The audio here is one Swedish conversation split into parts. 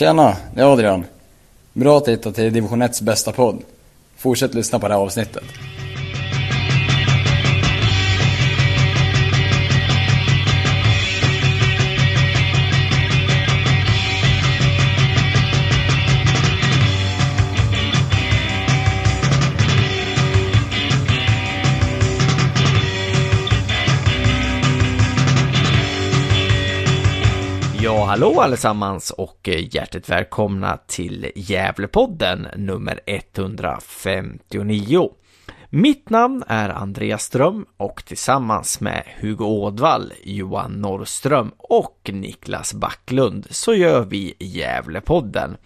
Tjena, det är Adrian. Bra att hitta till division 1s bästa podd. Fortsätt lyssna på det här avsnittet. Hallå allesammans och eh, hjärtligt välkomna till Gävlepodden nummer 159. Mitt namn är Andreas Ström och tillsammans med Hugo Ådvall, Johan Norrström och Niklas Backlund så gör vi Gävlepodden.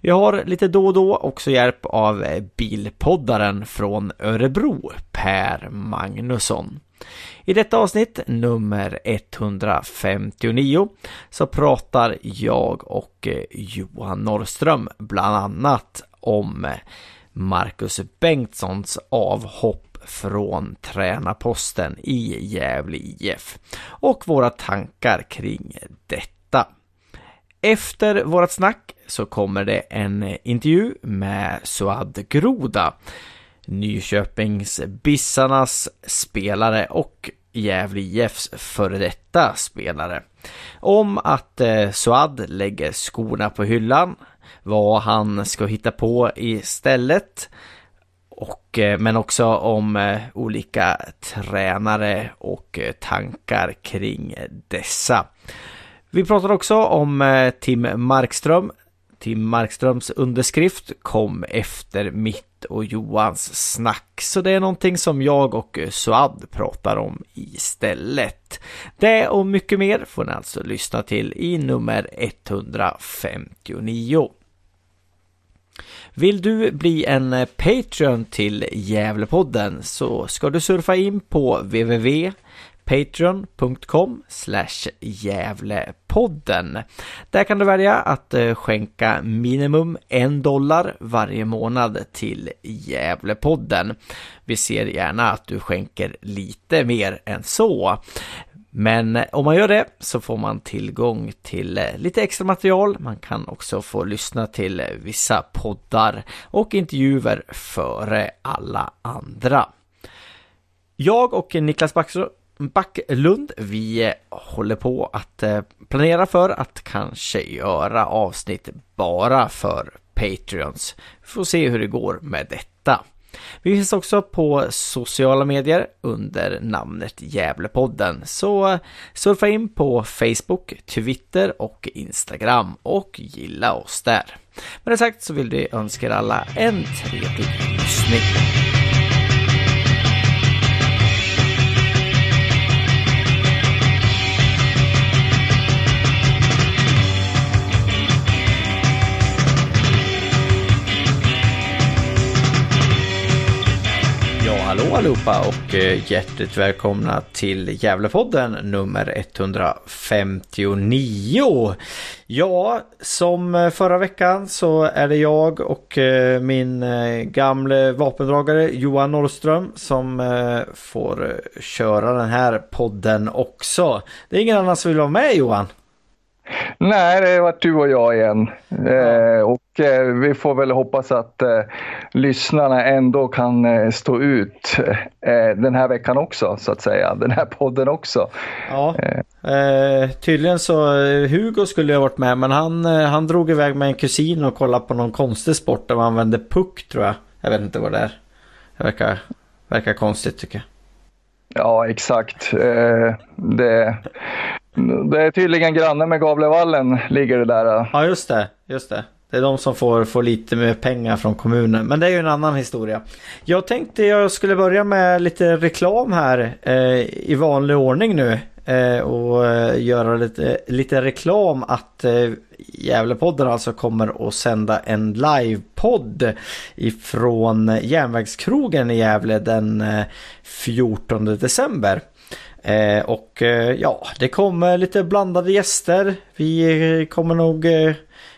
Vi har lite då och då också hjälp av eh, bilpoddaren från Örebro, Per Magnusson. I detta avsnitt, nummer 159, så pratar jag och eh, Johan Norrström bland annat om eh, Marcus Bengtssons avhopp från tränarposten i Gävle IF och våra tankar kring detta. Efter vårat snack så kommer det en eh, intervju med Suad Groda Nyköpings Bissarnas spelare och Gävle IFs före detta spelare. Om att eh, Suad lägger skorna på hyllan, vad han ska hitta på istället och, eh, men också om eh, olika tränare och eh, tankar kring dessa. Vi pratar också om eh, Tim Markström. Tim Markströms underskrift kom efter mitt och Johans snack. Så det är någonting som jag och Suad pratar om istället. Det och mycket mer får ni alltså lyssna till i nummer 159. Vill du bli en Patreon till Gävlepodden så ska du surfa in på www patreon.com Gävlepodden. Där kan du välja att eh, skänka minimum en dollar varje månad till Gävlepodden. Vi ser gärna att du skänker lite mer än så. Men eh, om man gör det så får man tillgång till eh, lite extra material. Man kan också få lyssna till vissa poddar och intervjuer före alla andra. Jag och Niklas Backström Backlund. Vi eh, håller på att eh, planera för att kanske göra avsnitt bara för Patreons. Vi får se hur det går med detta. Vi finns också på sociala medier under namnet Gävlepodden. Så surfa in på Facebook, Twitter och Instagram och gilla oss där. Med det sagt så vill vi önska er alla en trevlig lyssning. Hallå allihopa och eh, hjärtligt välkomna till Gävlepodden nummer 159. Ja, som eh, förra veckan så är det jag och eh, min gamle vapendragare Johan Norrström som får köra den här podden också. Det är ingen annan som vill vara med Johan. Nej, det varit du och jag igen. Eh, och eh, vi får väl hoppas att eh, lyssnarna ändå kan eh, stå ut eh, den här veckan också, så att säga. Den här podden också. Ja, eh, tydligen så Hugo skulle ha varit med, men han, han drog iväg med en kusin och kollade på någon konstig sport där man använde puck, tror jag. Jag vet inte vad det är. Det verkar, verkar konstigt tycker jag. Ja, exakt. det det är tydligen granne med Gavlevallen ligger det där. Äh. Ja, just det. Just det. Det är de som får, får lite mer pengar från kommunen. Men det är ju en annan historia. Jag tänkte jag skulle börja med lite reklam här eh, i vanlig ordning nu. Eh, och eh, göra lite, lite reklam att eh, Gävlepodden alltså kommer att sända en livepodd ifrån Järnvägskrogen i Gävle den eh, 14 december. Eh, och eh, ja, det kommer lite blandade gäster. Vi eh, kommer nog eh,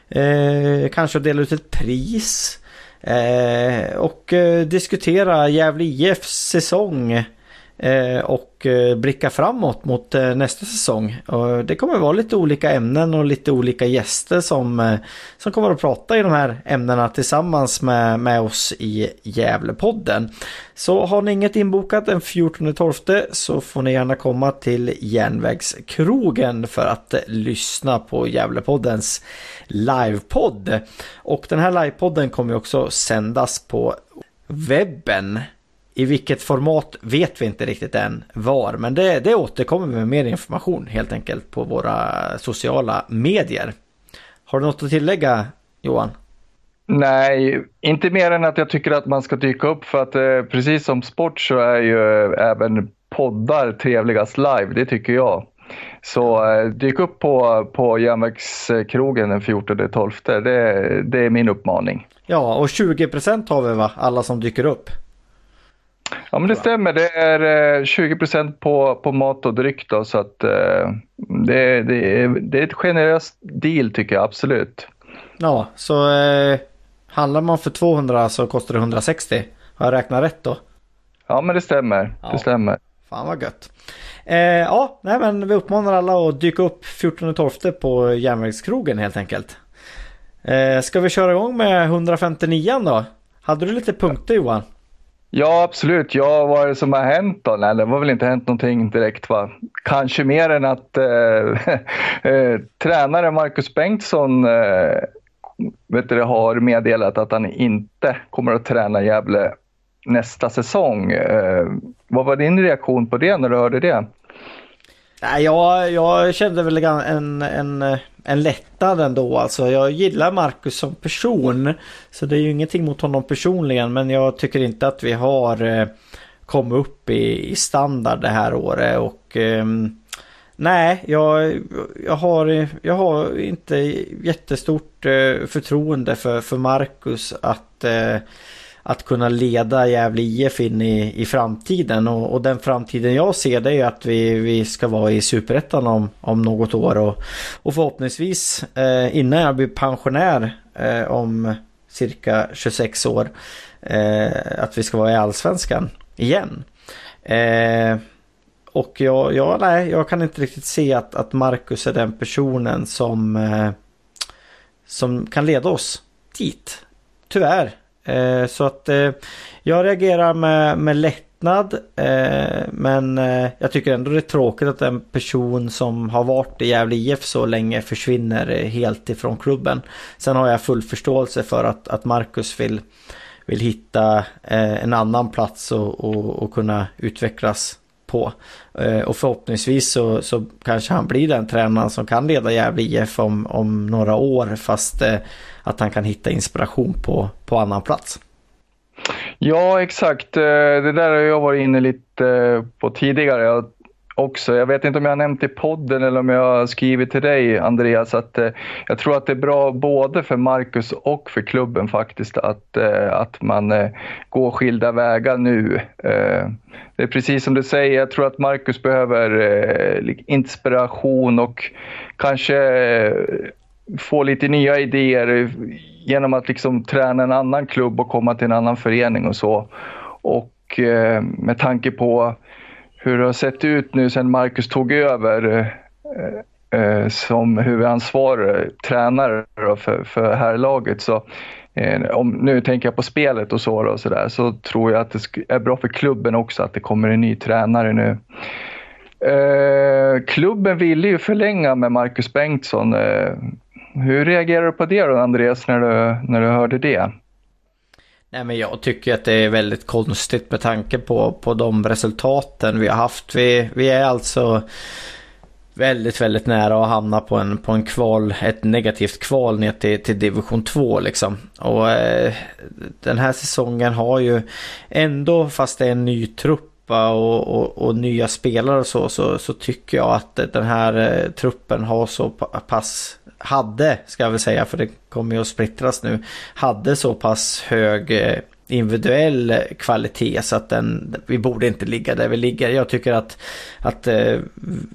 eh kanske dela ut ett pris. Eh, och eh, diskutera Gävle IFs säsong. Eh, och eh, blicka framåt mot eh, nästa säsong. Det kommer vara lite olika ämnen och lite olika gäster som, som kommer att prata i de här ämnena tillsammans med, med oss i Gävlepodden. Så har ni inget inbokat den 14.12 så får ni gärna komma till Järnvägskrogen för att lyssna på Gävlepoddens livepodd. Och den här livepodden kommer också sändas på webben i vilket format vet vi inte riktigt än var, men det, det återkommer med mer information helt enkelt på våra sociala medier. Har du något att tillägga Johan? Nej, inte mer än att jag tycker att man ska dyka upp för att eh, precis som sport så är ju eh, även poddar trevligast live, det tycker jag. Så eh, dyk upp på, på järnvägskrogen den 14-12, det, det är min uppmaning. Ja, och 20% har vi va, alla som dyker upp? Ja men det stämmer, det är 20 eh, på, på mat och dryck då, så att eh, det, det, är, det är ett generöst deal tycker jag absolut. Ja, så eh, handlar man för 200 så kostar det 160. Har jag räknat rätt då? Ja men det stämmer, ja. det stämmer. Fan vad gött. Eh, ja, nej men vi uppmanar alla att dyka upp 14.12 på järnvägskrogen helt enkelt. Eh, ska vi köra igång med 159 då? Hade du lite punkter Johan? Ja, absolut. Ja, vad är det som har hänt då? Nej, det har väl inte hänt någonting direkt va? Kanske mer än att eh, eh, tränare Marcus Bengtsson eh, vet du, har meddelat att han inte kommer att träna Gävle nästa säsong. Eh, vad var din reaktion på det när du hörde det? Nej, jag, jag kände väl en, en, en lättnad ändå. Alltså, jag gillar Marcus som person. Så det är ju ingenting mot honom personligen. Men jag tycker inte att vi har eh, kommit upp i, i standard det här året. Och ehm, nej, jag, jag, har, jag har inte jättestort eh, förtroende för, för Marcus att eh, att kunna leda Gävle IF in i, i framtiden. Och, och, den framtiden jag ser det är att vi, vi ska vara i Superettan om, om något år. Och, och förhoppningsvis eh, innan jag blir pensionär eh, om cirka 26 år eh, att vi ska vara i Allsvenskan igen. Eh, och jag, jag, nej, jag kan inte riktigt se att, att Marcus är den personen som, eh, som kan leda oss dit. Tyvärr. Eh, så att eh, jag reagerar med, med lättnad. Eh, men eh, jag tycker ändå det är tråkigt att en person som har varit i Gävle IF så länge försvinner eh, helt ifrån klubben. Sen har jag full förståelse för att, att Marcus vill, vill hitta eh, en annan plats och, och, och kunna utvecklas på. Eh, och förhoppningsvis så, så kanske han blir den tränaren som kan leda Gävle IF om, om några år fast eh, att han kan hitta inspiration på, på annan plats. Ja, exakt. Eh, det där har jag varit inne lite på tidigare också. Jag vet inte om jag har nämnt i podden eller om jag har skrivit till dig Andreas att eh, jag tror att det är bra både för Marcus och för klubben faktiskt att, eh, att man eh, går skilda vägar nu. Eh, det är precis som du säger, jag tror att Marcus behöver inspiration och kanske få lite nya idéer genom att liksom träna en annan klubb och komma till en annan förening och så. Och eh, med tanke på hur det har sett ut nu sedan Marcus tog över eh, eh, som huvudansvarig tränare för, för herrlaget så eh, om, nu tänker jag på spelet och så och så där, så tror jag att det är bra för klubben också att det kommer en ny tränare nu. Eh, klubben ville ju förlänga med Marcus Bengtsson eh, hur reagerar du på det då Andreas när du, när du hörde det? Nej men jag tycker att det är väldigt konstigt med tanke på, på de resultaten vi har haft. Vi, vi är alltså väldigt, väldigt nära att hamna på en, på en kval, ett negativt kval ner till, till division 2 liksom. Och eh, den här säsongen har ju ändå, fast det är en ny trupp och, och, och, nya spelare och så, så, så tycker jag att den här eh, truppen har så pass hade, ska jag väl säga, för det kommer ju att splittras nu, hade så pass hög eh, individuell kvalitet så att den, vi borde inte ligga där vi ligger. Jag tycker att, att eh,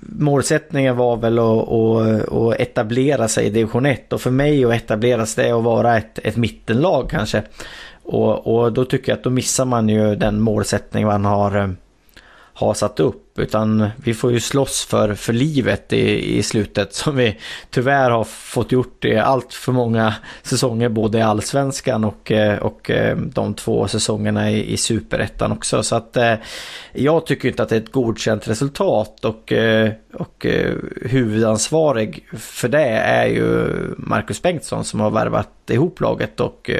målsättningen var väl att, att, att, etablera sig i division 1 och för mig att etablera sig det att vara ett, ett mittenlag kanske. Och, och då tycker jag att då missar man ju den målsättning man har, eh, har satt upp. Utan vi får ju slåss för, för livet i, i slutet som vi tyvärr har fått gjort i allt för många säsonger både i allsvenskan och, eh, och eh, de två säsongerna i, i superettan också. Så att eh, jag tycker inte att det är ett godkänt resultat och, och huvudansvarig för det är ju Marcus Bengtsson som har värvat ihop laget och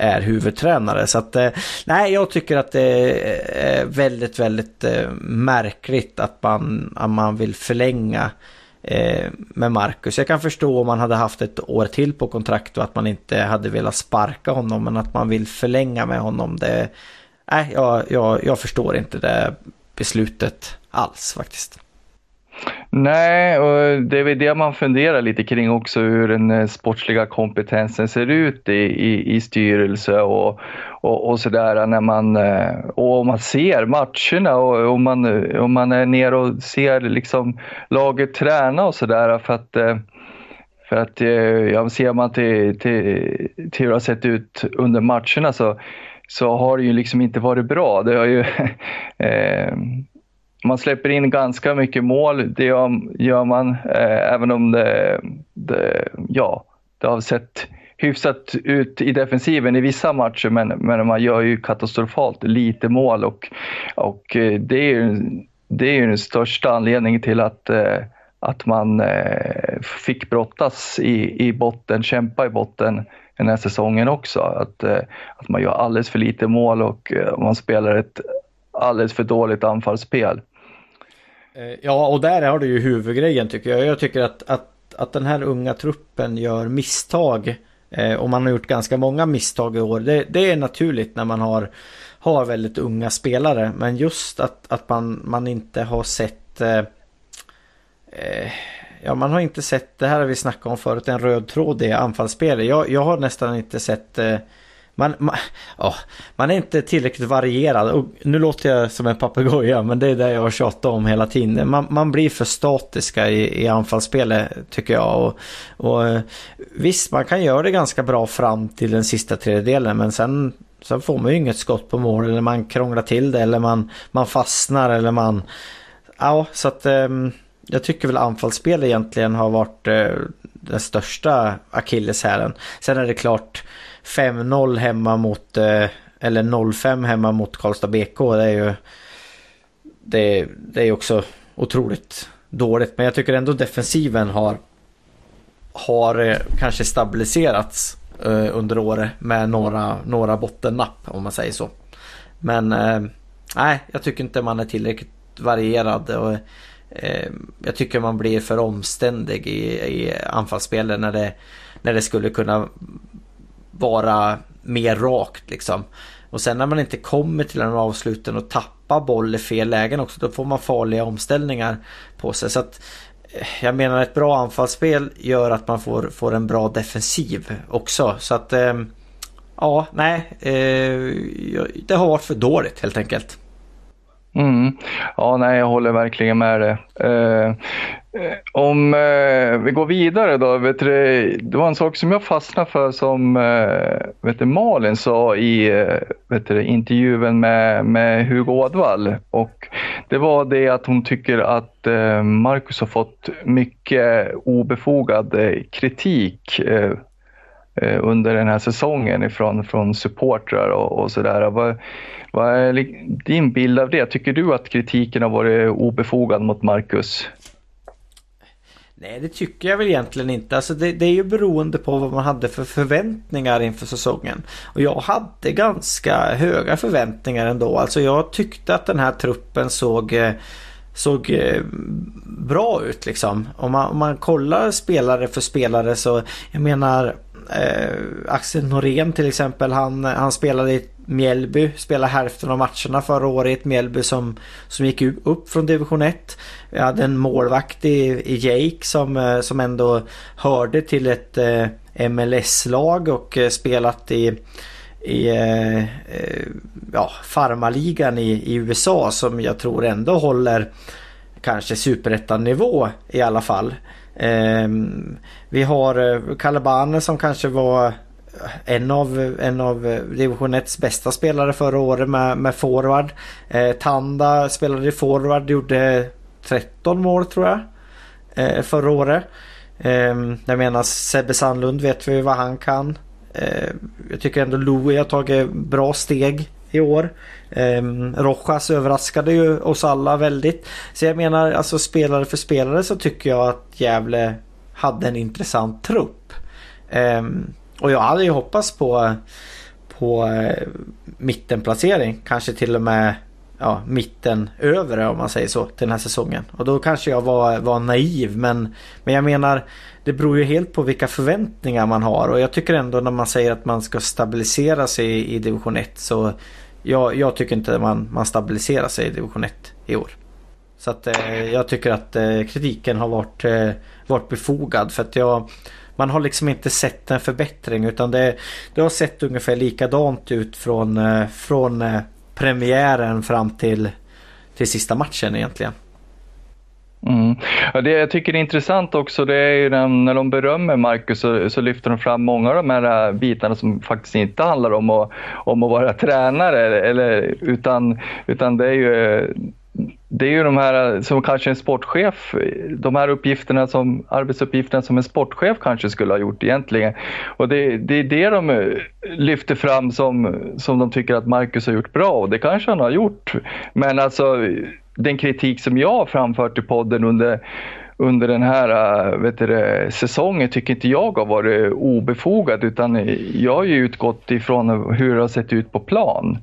är huvudtränare. Så att eh, nej, jag tycker att det är väldigt, väldigt eh, märkligt att man, att man vill förlänga eh, med Marcus. Jag kan förstå om man hade haft ett år till på kontrakt och att man inte hade velat sparka honom. Men att man vill förlänga med honom, det... Nej, jag, jag, jag förstår inte det beslutet alls faktiskt. Nej, och det är väl det man funderar lite kring också hur den eh, sportsliga kompetensen ser ut i, i, i styrelse och, och, och sådär när man, eh, och man ser matcherna och, och, man, eh, och man är nere och ser liksom laget träna och sådär för att för att ja, ser man till, till, till hur det har sett ut under matcherna så, så har det ju liksom inte varit bra. Det har ju, eh, man släpper in ganska mycket mål, det gör, man, eh, även om det, det, ja, det har sett hyfsat ut i defensiven i vissa matcher, men, men man gör ju katastrofalt lite mål och, och eh, det är ju det är den största anledningen till att, eh, att man eh, fick brottas i, i botten, kämpa i botten den här säsongen också. Att, eh, att man gör alldeles för lite mål och eh, man spelar ett alldeles för dåligt anfallsspel. Eh, ja, och där har du ju huvudgrejen tycker jag. Jag tycker att, att, att den här unga truppen gör misstag. Eh, och man har gjort ganska många misstag i år. Det, det, är naturligt när man har, har väldigt unga spelare. Men just att, att man, man inte har sett... Eh, eh ja, man har inte sett, det här har vi snackat om förut, en röd tråd i anfallsspelet. Jag, jag har nästan inte sett eh, man, man, oh, man är inte tillräckligt varierad. Och nu låter jag som en papegoja men det är det jag har tjatat om hela tiden. Man, man blir för statiska i, i anfallsspelet tycker jag. Och, och, eh, visst, man kan göra det ganska bra fram till den sista tredjedelen men sen, sen får man ju inget skott på mål eller man krånglar till det eller man, man fastnar eller man... Ja, så att um, jag tycker väl anfallsspel egentligen har varit uh, den största akilleshälen. Sen är det klart 5-0 hemma mot, eh, eller 0-5 hemma mot Karlstad BK. Det är ju det, det är också otroligt dåligt. Men jag tycker ändå defensiven har, har eh, kanske stabiliserats eh, under året med några, några bottennapp om man säger så. Men nej, jag tycker inte man är tillräckligt varierad. Och, jag tycker man blir för omständig i, i anfallsspelet när det, när det skulle kunna vara mer rakt liksom. Och sen när man inte kommer till den avsluten och tappar boll i fel lägen också, då får man farliga omställningar på sig. Så att eh, jag menar ett bra anfallsspel gör att man får, får en bra defensiv också. Så att eh, ja, nej, eh, det har varit för dåligt helt enkelt. Mm. Ja, nej, jag håller verkligen med dig. Eh, om eh, vi går vidare då. Vet du, det var en sak som jag fastnade för som eh, vet du, Malin sa i eh, vet du, intervjun med, med Hugo Ådvall. Och det var det att hon tycker att eh, Marcus har fått mycket obefogad eh, kritik eh, eh, under den här säsongen ifrån från supportrar och, och sådär. Vad, vad är din bild av det? Tycker du att kritiken har varit obefogad mot Marcus? Nej, det tycker jag väl egentligen inte. Alltså det, det, är ju beroende på vad man hade för förväntningar inför säsongen. Och jag hade ganska höga förväntningar ändå. Alltså jag tyckte att den här truppen såg eh, såg eh, bra ut liksom. Om man, om man kollar spelare för spelare så jag menar eh, Axel Norén till exempel. Han, han spelade i Mjällby, spelade hälften av matcherna förra året Mjällby som, som gick upp från division 1. Vi hade en målvakt i, i Jake som, eh, som ändå hörde till ett eh, MLS-lag och eh, spelat i i eh, eh ja, farmaligan i, i USA som jag tror ändå håller kanske superettan-nivå i alla fall. Eh, vi har eh, Calabane som kanske var en av, en av eh, division 1 bästa spelare förra året med, med forward. Eh, Tanda spelade i forward, gjorde 13 mål tror jag. Eh, förra året. Eh, jag menar Sebbe Sandlund vet vi vad han kan. Eh, jag tycker ändå Louie har tagit bra steg i år. Eh, Rojas överraskade ju oss alla väldigt. Så jag menar alltså spelare för spelare så tycker jag att Gävle hade en intressant trupp. Eh, och jag hade ju hoppats på, på eh, mittenplacering. Kanske till och med ja, mitten övre om man säger så till den här säsongen. Och då kanske jag var, var naiv men, men jag menar det beror ju helt på vilka förväntningar man har och jag tycker ändå när man säger att man ska stabilisera sig i, i division 1 så jag, jag tycker inte man, man stabiliserar sig i division 1 i år. Så att eh, jag tycker att eh, kritiken har varit, eh, varit befogad för att jag man har liksom inte sett en förbättring utan det, det har sett ungefär likadant ut från, eh, från eh, premiären fram till, till sista matchen egentligen. Mm. Ja, det jag tycker är intressant också det är ju när de berömmer Marcus så, så, lyfter de fram många av de här bitarna som faktiskt inte handlar om att, om att vara tränare eller, utan, utan det är ju det är ju de här eh, som kanske en sportchef, de här uppgifterna som, arbetsuppgifterna som en sportchef kanske skulle ha gjort egentligen. Och det, det är det de eh, lyfter fram som, som de tycker att Marcus har gjort bra och det kanske han har gjort. Men alltså den kritik som jag har framfört i podden under, under den här eh, vet du, säsongen tycker inte jag har varit obefogad utan jag har ju utgått ifrån hur det har sett ut på plan.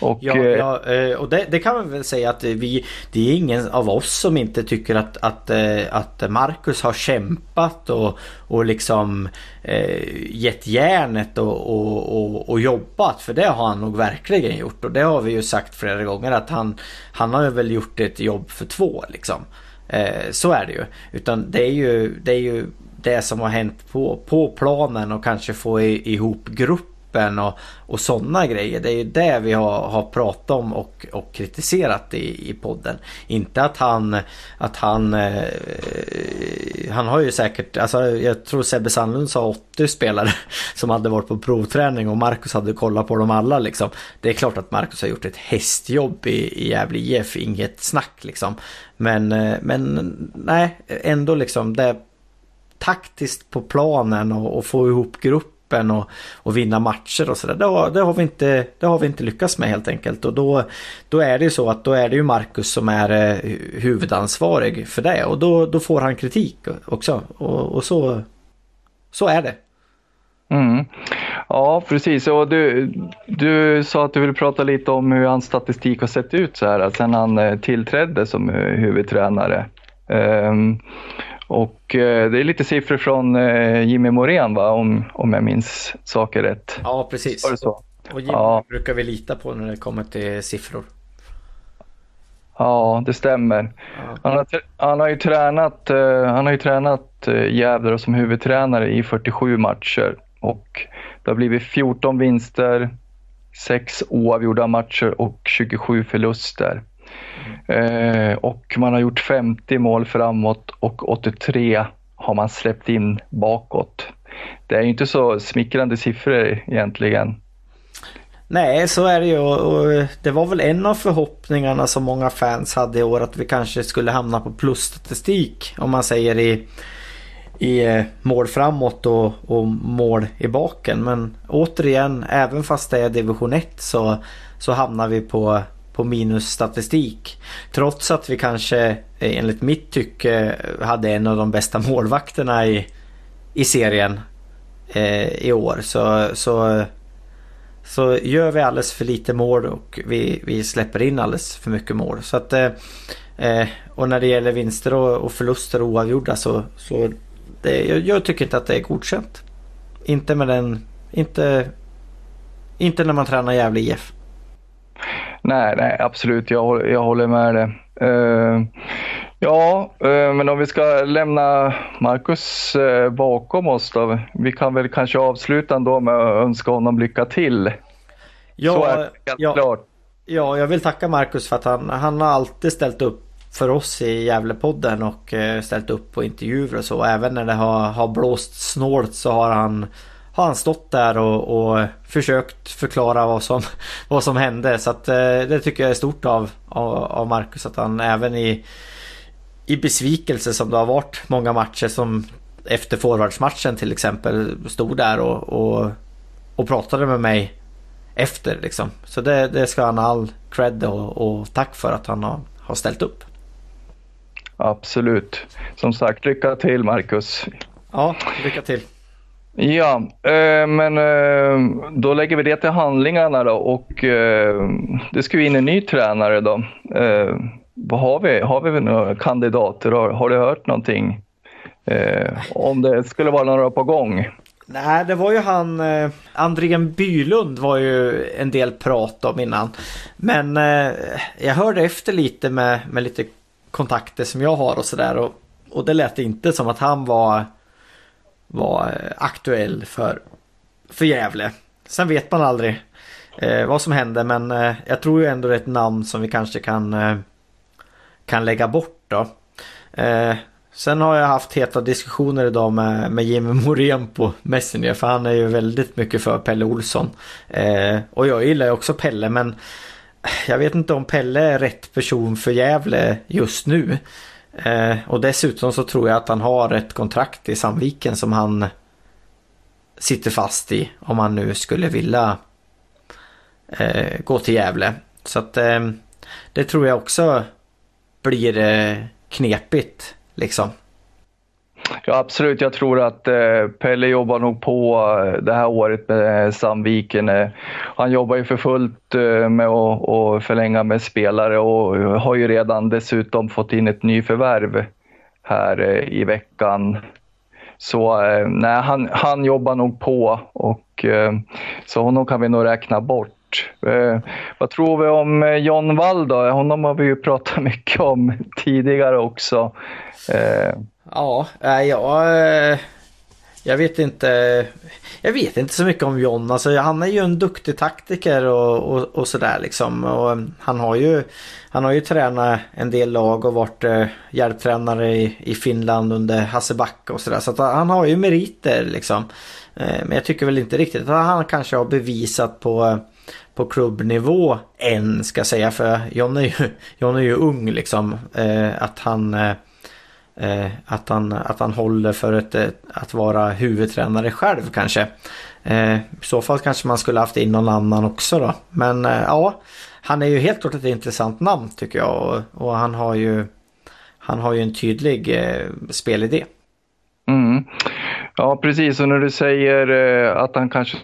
Och, ja, eh, ja, eh, och det, det, kan man väl säga att vi Det är ingen av oss som inte tycker att, att, eh, att Marcus har kämpat och, och liksom eh, gett järnet och, och, och, och, jobbat. För det har han nog verkligen gjort. Och det har vi ju sagt flera gånger att han, han har väl gjort ett jobb för två liksom. Eh, så är det ju. Utan det är ju det, är ju det som har hänt på, på planen och kanske få ihop grupp gruppen och, och sådana grejer. Det är ju det vi har, har pratat om och, och kritiserat i, i podden. Inte att han, att han, eh, han har ju säkert, alltså jag tror Sebbe Sandlund sa 80 spelare som hade varit på provträning och Marcus hade kollat på dem alla liksom. Det är klart att Marcus har gjort ett hästjobb i, i Gävle IF, inget snack liksom. Men, eh, men nej, ändå liksom det taktiskt på planen och, och få ihop grupp toppen och, och vinna matcher och sådär. Det, det, har vi inte, det har vi inte lyckats med helt enkelt. Och då, då är det ju så att då är det ju Marcus som är eh, huvudansvarig för det. Och då, då får han kritik också. Och, och så, så är det. Mm. Ja, precis. Och du, du sa att du ville prata lite om hur hans statistik har sett ut så här sedan han eh, tillträdde som huvudtränare. Um, och eh, det är lite siffror från eh, Jimmy Morén va, om, om jag minns saker rätt. Ja, precis. det så? Och Jimmy ja. brukar vi lita på när det kommer till siffror. Ja, det stämmer. Ja. Han, har, han, har ju tränat, uh, han har ju tränat Gävle som huvudtränare i 47 matcher och det har blivit 14 vinster, 6 oavgjorda matcher och 27 förluster. Eh, och man har gjort 50 mål framåt och 83 har man släppt in bakåt. Det är ju inte så smickrande siffror egentligen. Nej, så är det ju. Och det var väl en av förhoppningarna som många fans hade i år att vi kanske skulle hamna på plusstatistik. Om man säger i, i eh, mål framåt och, och mål i baken. Men återigen, även fast det är division 1 så, så hamnar vi på på minusstatistik. Trots att vi kanske eh, enligt mitt tycke hade en av de bästa målvakterna i, i serien eh, i år. Så, så, så gör vi alldeles för lite mål och vi, vi släpper in alldeles för mycket mål. Så att, eh, eh och när det gäller vinster och, och förluster och oavgjorda så, så det, jag, jag, tycker inte att det är godkänt. Inte med den, inte, inte när man tränar Gävle IF. Nej, nej absolut. Jag, jag håller med dig. Uh, ja, uh, men om vi ska lämna Marcus uh, bakom oss då. Vi kan väl kanske avsluta ändå med att önska honom lycka till. Ja, Så är det helt ja, klart. Ja, jag vill tacka Marcus för att han, han har alltid ställt upp för oss i Gävlepodden och ställt upp på intervjuer och så. Även när det har, har blåst snålt så har han har han stått där och, och försökt förklara vad som, vad som hände. Så att, det tycker jag är stort av, av, av Marcus att han även i, i besvikelse som det har varit många matcher som efter forwardsmatchen till exempel stod där och, och, och pratade med mig efter liksom. Så det, det ska han ha all cred och, och, tack för att han har, har ställt upp. Absolut. Som sagt, lycka till Marcus. Ja, lycka till. Ja, eh, men eh, då lägger vi det till handlingarna då och eh, det ska ju in en ny tränare då. Eh, vad har vi? Har vi några kandidater? Har, har du hört någonting? Eh, om det skulle vara några på gång? Nej, det var ju han eh, Andrén Bylund var ju en del prat om innan. Men eh, jag hörde efter lite med, med lite kontakter som jag har och sådär och, och det lät inte som att han var, var eh, aktuell för, för Gävle. Sen vet man aldrig eh, vad som händer men eh, jag tror ju ändå det är ett namn som vi kanske kan, eh, kan lägga bort då. Eh, Sen har jag haft heta diskussioner idag med, med Jimmy Morén på Messenger för han är ju väldigt mycket för Pelle Olsson. Eh, och jag gillar ju också Pelle men jag vet inte om Pelle är rätt person för Gävle just nu. Eh, och dessutom så tror jag att han har ett kontrakt i Sandviken som han sitter fast i om han nu skulle vilja eh, gå till Gävle. Så att eh, det tror jag också blir eh, knepigt Liksom. Ja absolut, jag tror att eh, Pelle jobbar nog på eh, det här året med eh, Sandviken. Eh, han jobbar ju för fullt eh, med att, att förlänga med spelare och har ju redan dessutom fått in ett nyförvärv här eh, i veckan. Så eh, nej, han, han jobbar nog på och eh, så honom kan vi nog räkna bort. Eh, vad tror vi om John Wall då? Honom har vi ju pratat mycket om tidigare också. Eh. Ja, jag, eh, jag vet inte. Jag vet inte så mycket om John. Alltså, han är ju en duktig taktiker och, och, och sådär liksom. Och eh, han har ju han har ju tränat en del lag och varit eh, hjälptränare i, i Finland under Hasse Backe och sådär. Så att han har ju meriter liksom. Eh, men jag tycker väl inte riktigt att han kanske har bevisat på eh, på klubbnivå än ska jag säga. För John är ju, John är ju ung liksom. Eh, att han eh, att, han, att han håller för ett, att vara huvudtränare själv kanske. Eh, I så fall kanske man skulle haft in någon annan också då. Men eh, ja, han är ju helt klart ett intressant namn tycker jag. Och, och han har ju han har ju en tydlig eh, spelidé. Mm. Ja precis och när du säger eh, att han kanske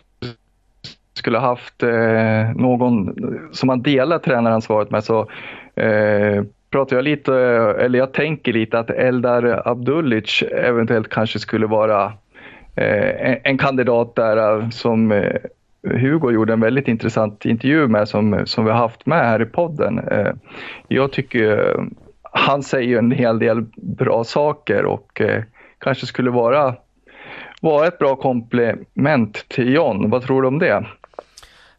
skulle haft eh, någon som han delar tränaransvaret med så eh, pratar jag lite, eller jag tänker lite att Eldar Abdullic eventuellt kanske skulle vara eh, en, kandidat där eh, som eh, Hugo gjorde en väldigt intressant intervju med som, som vi har haft med här i podden. Eh, jag tycker eh, han säger en hel del bra saker och kanske skulle vara, vara ett bra komplement till John. Vad tror du om det?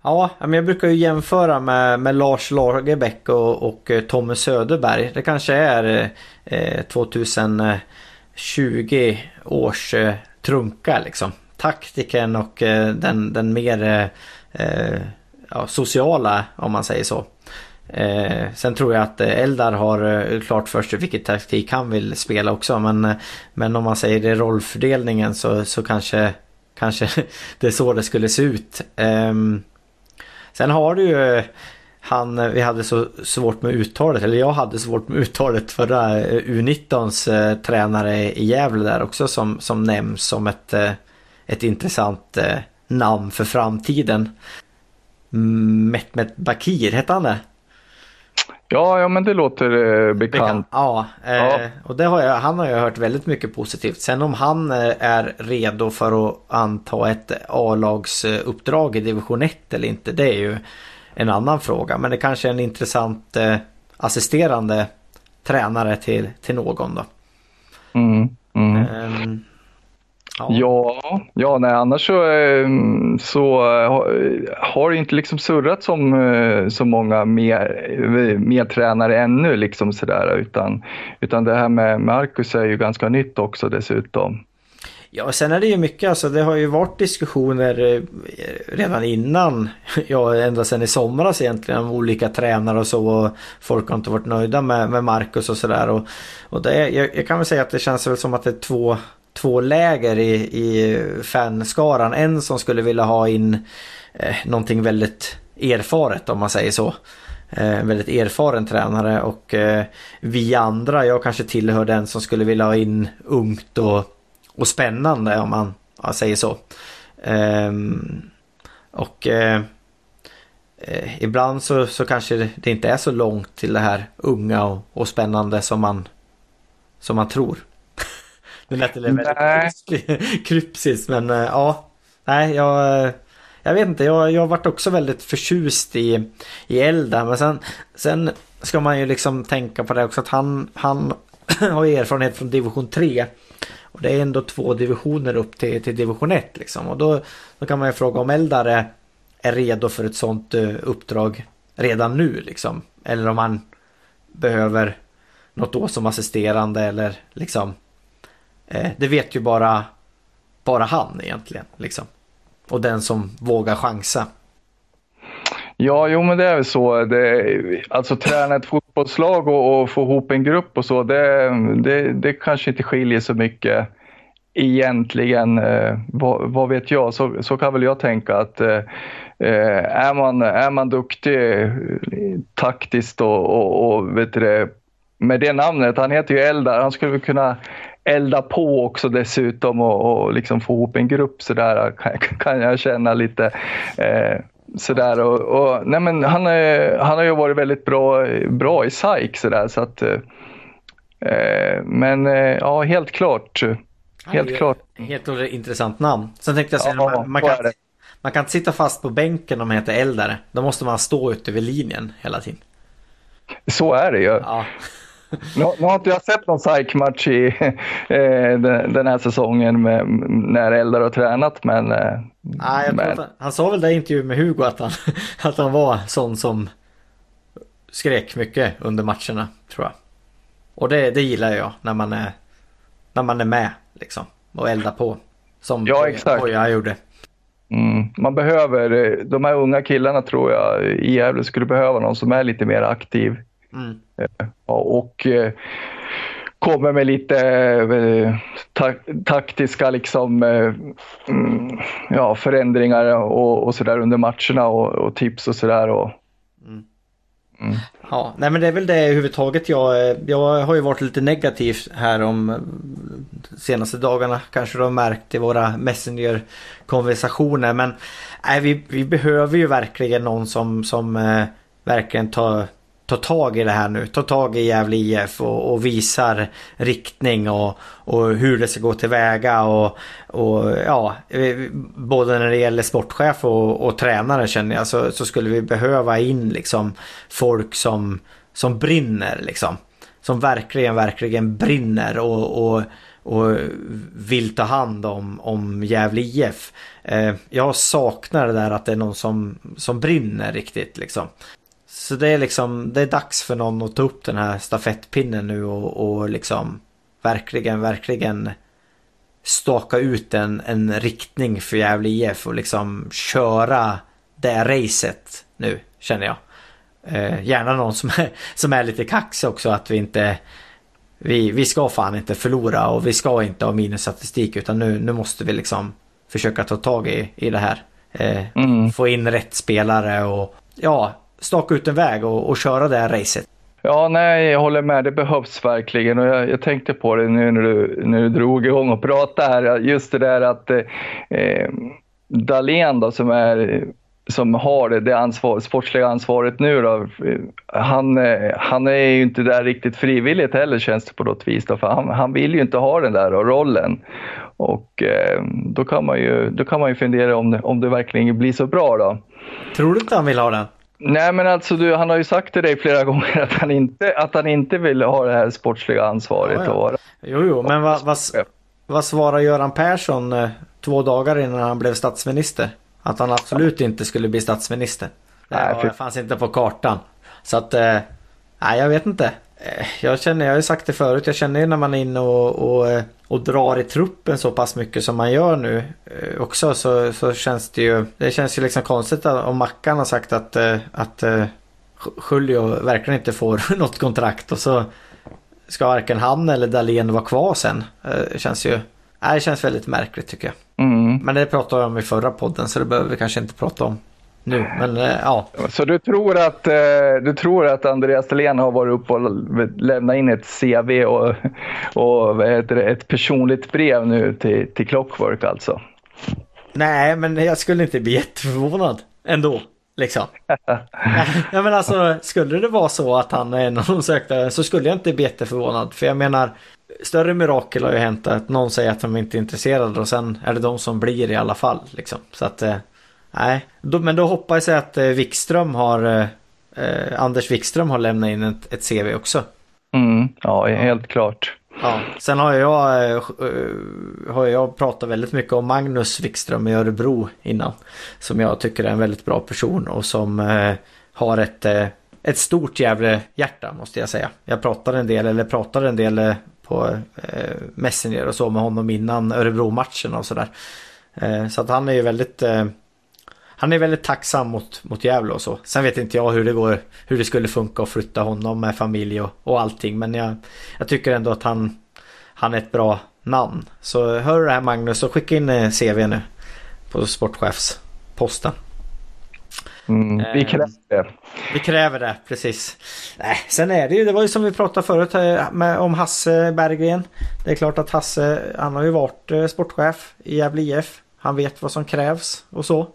Ja, men jag brukar ju jämföra med, med Lars Lagerbäck och, och eh, Tommy Söderberg. Det kanske är eh, eh 2020 års eh, trunka liksom. Taktiken och eh, den, den mer eh, eh, ja, sociala om man säger så. Eh, sen tror jag att Eldar har klart för sig vilket taktik han vill spela också. Men, men om man säger det rollfördelningen så, så kanske, kanske det är så det skulle se ut. Um, Sen har du ju han, vi hade så svårt med uttalet, eller jag hade svårt med uttalet förra eh, U19s eh, tränare i Gävle där också som, som nämns som ett, eh, ett intressant eh, namn för framtiden. Mehmet Bakir, hette han det? Ja, ja men det låter eh, bekant. Ja, eh, ja, och det har jag, han har jag hört väldigt mycket positivt. Sen om han eh, är redo för att anta ett A-lagsuppdrag i division 1 eller inte, det är ju en annan fråga. Men det kanske är en intressant eh, assisterande tränare till, till någon då. Mm, mm. Ja, ja, nej, annars så, ehm, så har det inte liksom surrat som eh, så många mer, mer tränare ännu liksom sådär utan, utan det här med Marcus är ju ganska nytt också dessutom. Ja, sen är det ju mycket, alltså det har ju varit diskussioner eh, redan innan, ja ända sedan i somras egentligen, om olika tränare och så och folk har inte varit nöjda med, med Marcus och sådär och, och det, jag, jag kan väl säga att det känns väl som att det är två, två läger i, i fanskaran. En som skulle vilja ha in eh, någonting väldigt erfaret om man säger så. Eh, en väldigt erfaren tränare och eh, vi andra, jag kanske tillhör den som skulle vilja ha in ungt och och spännande om man ja, säger så. Ehm, och eh, eh, ibland så, så kanske det, det, inte är så långt till det här unga och, och spännande som man, som man tror det lät väldigt krypsiskt men uh, ja, nej jag jag vet inte, jag, jag varit också väldigt förtjust i, i Elda men sen, sen ska man ju liksom tänka på det också att han, han har erfarenhet från division 3 och det är ändå två divisioner upp till, till division 1 liksom. Och då, då kan man ju fråga om Eldare är redo för ett sånt uh, uppdrag redan nu liksom. Eller om han behöver något år som assisterande eller liksom. Eh, det vet ju bara, bara han egentligen liksom. Och den som vågar chansa. Ja, jo men det är väl så. Det, alltså träna ett fotbollslag och, och, få ihop en grupp och så, det, det, det kanske inte skiljer så mycket egentligen. Eh, vad, vad, vet jag? Så, så kan väl jag tänka att eh, eh är, man, är man duktig eh, taktiskt och, och, och vet du med det namnet, han heter ju Eldar, han skulle kunna elda på också dessutom och, och liksom få ihop en grupp sådär kan, jag känna lite. Eh, sådär och, och, nej men han, är, han har ju varit väldigt bra, bra i SAIK sådär så att eh, men eh, ja, helt klart. Helt klart. Helt intressant namn. Sen tänkte jag säga, ja, man, man, kan, man kan inte sitta fast på bänken om man heter Eldare. Då måste man stå ute vid linjen hela tiden. Så är det ju. Ja. Nu, nu, har inte jag sett någon SAIK-match i eh, den, här säsongen med, när Eldar har tränat men... Eh, Nej, men... Han, han, sa väl det i intervjun med Hugo att han, att han var sån som skrek mycket under matcherna tror jag. Och det, det gillar jag när man är, när man är med liksom och eldar på. Som ja, exakt. Poja gjorde. Mm. Man behöver, de här unga killarna tror jag i Gävle skulle behöva någon som är lite mer aktiv Mm. Och eh, kommer med lite eh, ta taktiska liksom, mm, ja, förändringar och, och sådär under matcherna och, och, tips och sådär. Mm. Mm. Ja, nej men det är väl det överhuvudtaget jag, jag har ju varit lite negativ här om senaste dagarna kanske du har märkt i våra Messenger-konversationer men nej, vi, vi behöver ju verkligen någon som, som eh, verkligen tar tar tag i det här nu. Tar tag i Gävle IF och, och visar riktning och, och, hur det ska gå tillväga och, och ja, eh, både när det gäller sportchef och, och tränare känner jag så, så, skulle vi behöva in liksom folk som, som brinner liksom. Som verkligen, verkligen brinner och, och och vill ta hand om, om Gävle IF. Eh, jag saknar det där att det är någon som, som brinner riktigt liksom. Så det är liksom, det är dags för någon att ta upp den här stafettpinnen nu och, och liksom verkligen, verkligen staka ut en, en riktning för Gävle IF och liksom köra det racet nu, känner jag. Eh, gärna någon som är, som är lite kaxig också, att vi inte vi, vi ska fan inte förlora och vi ska inte ha minusstatistik utan nu, nu måste vi liksom försöka ta tag i, i det här. Eh, mm. Få in rätt spelare och ja, staka ut en väg och, och köra det här racet. Ja, nej, jag håller med. Det behövs verkligen. Och jag, jag, tänkte på det nu när du, när du drog igång och pratade här. Just det där att eh, Dahlén då, som, är, som har det, det ansvar, sportsliga ansvaret nu då, han, han är ju inte där riktigt frivilligt heller känns det på något vis. Då, för han, han vill ju inte ha den där rollen. Och eh, då, kan man ju, då kan man ju fundera om om det verkligen blir så bra då. Tror du inte han vill ha den? Nej, men alltså du, han har ju sagt till dig flera gånger att han inte, att han inte vill ha det här sportsliga ansvaret. Ja, ja. Och, jo, jo, men vad, vad, vad svarar Göran Persson eh, två dagar innan han blev statsminister? Att han absolut inte skulle bli statsminister. Det, nej, för... fanns inte på kartan. Så att, eh, nej jag vet inte. Eh, jag känner, jag har ju sagt det förut, jag känner ju när man är inne och, och, eh, och drar i truppen så pass mycket som man gör nu eh, också så, så känns det ju, det känns ju liksom konstigt om Mackan har sagt att, att Julio verkligen inte får något kontrakt och så ska varken han eller Dahlén vara kvar sen. Det känns ju, det känns väldigt märkligt tycker jag. Mm. Men det pratade jag om i förra podden så det behöver vi kanske inte prata om nu. Men eh, ja. Så du tror att, eh, du tror att Andreas Dahlén har varit uppe och lämnat in ett CV och, och ett, ett personligt brev nu till, till Clockwork alltså? Nej, men jag skulle inte bli jätteförvånad ändå. Liksom. ja, men alltså, skulle det vara så att han är en av de sökta så skulle jag inte bli jätteförvånad. För jag menar, större mirakel har ju hänt att någon säger att de inte är intresserade och sen är det de som blir i alla fall. Liksom. Så att, eh, Nej, men då hoppas jag att eh, Wikström har eh, eh, Anders Wikström har lämnat in ett, ett CV också. Mm, ja, helt klart. Ja, sen har jag, eh, har jag pratat väldigt mycket om Magnus Wikström i Örebro innan. Som jag tycker är en väldigt bra person och som eh, har ett, eh, ett stort jävla hjärta måste jag säga. Jag pratade en del, eller pratade en del på eh, Messenger och så med honom innan Örebro-matchen och sådär. Eh, så att han är ju väldigt han är väldigt tacksam mot, mot Gävle och så. Sen vet inte jag hur det går, hur det skulle funka att flytta honom med familj och, och allting. Men jag, jag tycker ändå att han, han är ett bra namn. Så hör du det här Magnus och skicka in eh, CV nu på sportchefsposten. Mm, vi kräver det. Vi kräver det, precis. Nej, sen är det ju, det var ju som vi pratade förut eh, med, om Hasse Berggren. Det är klart att Hasse, han har ju varit eh, sportchef i Gävle IF. Han vet vad som krävs och så.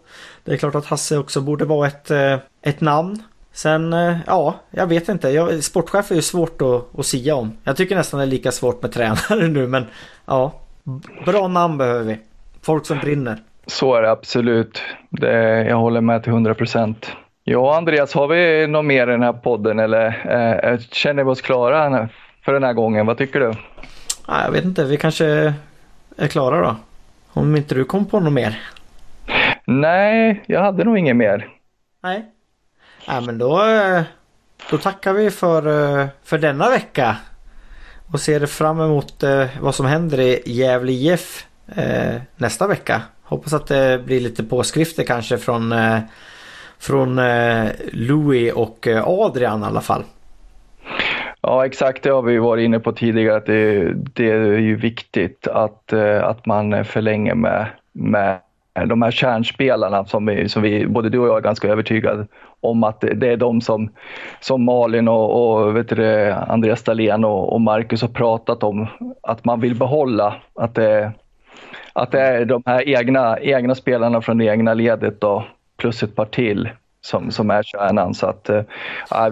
Det är klart att Hasse också borde vara ett, eh, ett namn. Sen, eh, ja, jag vet inte. Jag, sportchef är ju svårt att, att sia om. Jag tycker nästan det är lika svårt med tränare nu, men ja. Bra namn behöver vi. Folk som brinner. Så är det absolut. Det, jag håller med till 100 procent. Ja, Andreas, har vi något mer i den här podden eller eh, känner vi oss klara för den här gången? Vad tycker du? Ja, jag vet inte, vi kanske är klara då. Om inte du kom på något mer? Nej, jag hade nog inget mer. Nej. Ja, men då, eh, då tackar vi för, eh, för denna vecka. Och ser fram emot eh, vad som händer i Gävle IF nästa vecka. Hoppas att det blir lite påskrifter kanske från, från Louis och Adrian i alla fall. Ja exakt, det har vi varit inne på tidigare att det, det är ju viktigt att, att man förlänger med, med Eh, de här kärnspelarna som vi, som vi, både du och jag är ganska övertygade om att det är de som, som Malin och, och vet du, Andreas Dahlén och, och Marcus har pratat om att man vill behålla. Att det, att det är de här egna, egna spelarna från det egna ledet då, plus ett par till som, som är kärnan. Så att, äh,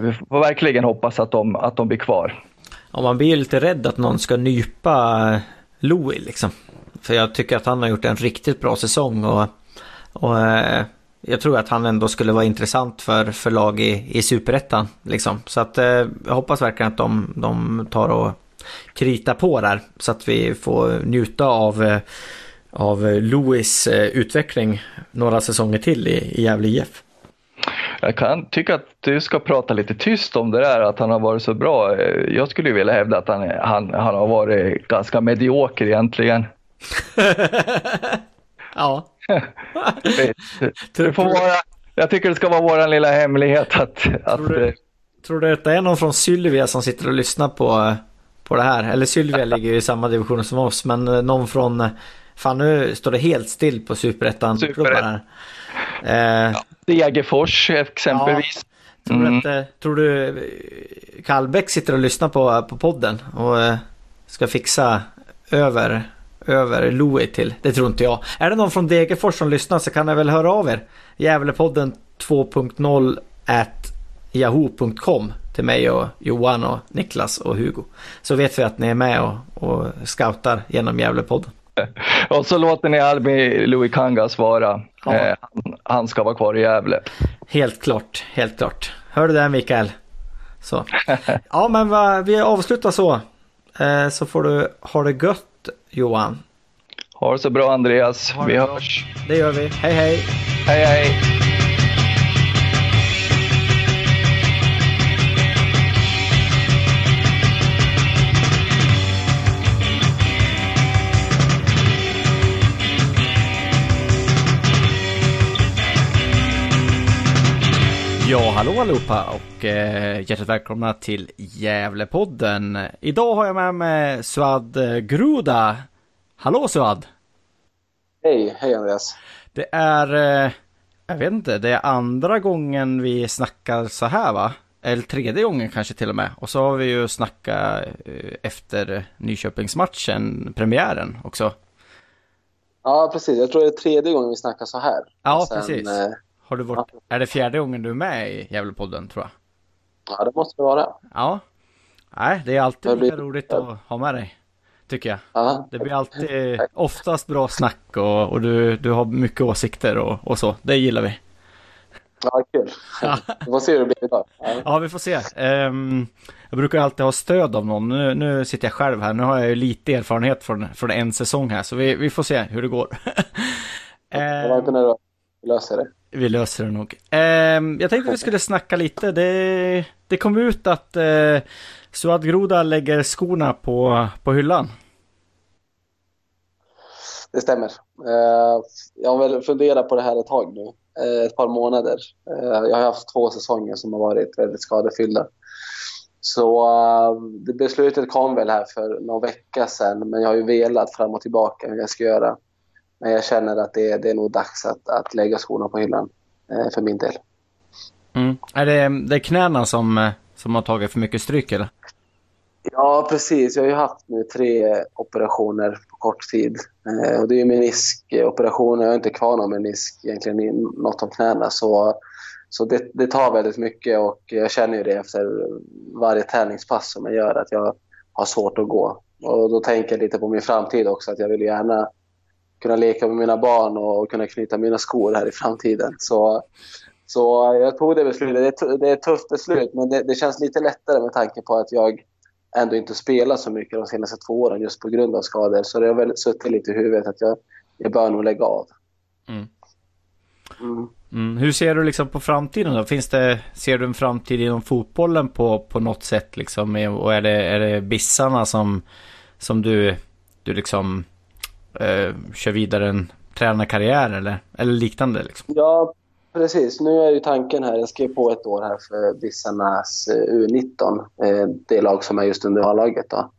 vi får verkligen hoppas att de, att de blir kvar. Ja, man blir lite rädd att någon ska nypa eh, Louie liksom. För jag tycker att han har gjort en riktigt bra säsong och, och eh, jag tror att han ändå skulle vara intressant för, för lag i, i superettan. Liksom. Så att eh, jag hoppas verkligen att de, de tar och krita på där så att vi får njuta av, eh, av Louis eh, utveckling några säsonger till i, i Gävle IF. Jag kan tycka att du ska prata lite tyst om det där att han har varit så bra. Jag skulle vilja hävda att han, han, han har varit ganska medioker egentligen. ja. det får vara, jag tycker det ska vara vår lilla hemlighet att... att tror, du, tror du att det är någon från Sylvia som sitter och lyssnar på, på det här? Eller Sylvia ligger ju i samma division som oss, men någon från... Fan nu står det helt still på superettan-klubbar här. Eh, ja, Degerfors exempelvis. Ja, tror, mm. att, eh, tror du Kallbäck sitter och lyssnar på, på podden och eh, ska fixa över över Louis till. Det tror inte jag. Är det någon från Degerfors som lyssnar så kan jag väl höra av er. Gävlepodden 2.0 at yahoo.com till mig och Johan och Niklas och Hugo. Så vet vi att ni är med och, och scoutar genom Gävlepodden. Och så låter ni Albi Louis Kangas vara. Ja. Eh, han, han, ska vara kvar i Gävle. Helt klart, helt klart. Hör du det Mikael? Så. Ja men va, vi avslutar så. Eh, så får du ha det gött Johan. Ha det så bra Andreas. Vi bra. hörs. Det gör vi. Hej hej. Hej hej. Ja, hallå allihopa och eh, hjärtligt välkomna till Gävlepodden. Idag har jag med mig Suad Gruda. Hallå Suad! Hej, hej Andreas. Det är, eh, jag vet inte, det är andra gången vi snackar så här va? Eller tredje gången kanske till och med. Och så har vi ju snackat eh, efter Nyköpingsmatchen, premiären också. Ja, precis. Jag tror det är tredje gången vi snackar så här. Ja, Sen, precis. Har du varit, ja. Är det fjärde gången du är med i Gävlepodden tror jag? Ja, det måste det vara. Ja. Nej, det är alltid lika roligt att ha med dig. Tycker jag. Ja. Det blir alltid oftast bra snack och, och du, du har mycket åsikter och, och så. Det gillar vi. Ja, kul. Vi får se hur det blir idag. Ja, ja vi får se. Um, jag brukar alltid ha stöd av någon. Nu, nu sitter jag själv här. Nu har jag ju lite erfarenhet från, från en säsong här. Så vi, vi får se hur det går. um, vi löser det. Vi löser det nog. Eh, jag tänkte att vi skulle snacka lite. Det, det kom ut att eh, Suad Groda lägger skorna på, på hyllan. Det stämmer. Eh, jag har väl funderat på det här ett tag nu. Eh, ett par månader. Eh, jag har haft två säsonger som har varit väldigt skadefyllda. Så eh, det beslutet kom väl här för någon vecka sedan, men jag har ju velat fram och tillbaka hur jag ska göra. Men jag känner att det, det är nog dags att, att lägga skorna på hyllan eh, för min del. Mm. Är det, det är knäna som, eh, som har tagit för mycket stryk eller? Ja, precis. Jag har ju haft nu tre operationer på kort tid. Eh, och det är meniskoperationer. Jag har inte kvar någon menisk egentligen i något av knäna. Så, så det, det, tar väldigt mycket och jag känner ju det efter varje tävlingspass som jag gör att jag har svårt att gå. Och då tänker jag lite på min framtid också. Att jag vill gärna kunna leka med mina barn och kunna knyta mina skor här i framtiden. Så, så jag tog det beslutet. Det är, det är ett tufft beslut, men det, det, känns lite lättare med tanke på att jag ändå inte spelat så mycket de senaste två åren just på grund av skador. Så det har väl suttit lite i huvudet att jag, jag bör nog lägga av. Mm. Mm. Mm. Hur ser du liksom på framtiden då? Finns det, ser du en framtid inom fotbollen på, på något sätt liksom? Och är det, är det bissarna som, som du, du liksom eh, kör vidare en tränarkarriär eller, eller liknande? Liksom. Ja, precis. Nu är ju tanken här, jag skrev på ett år här för Bissarnas eh, U19, eh, det lag som är just under A-laget. Då.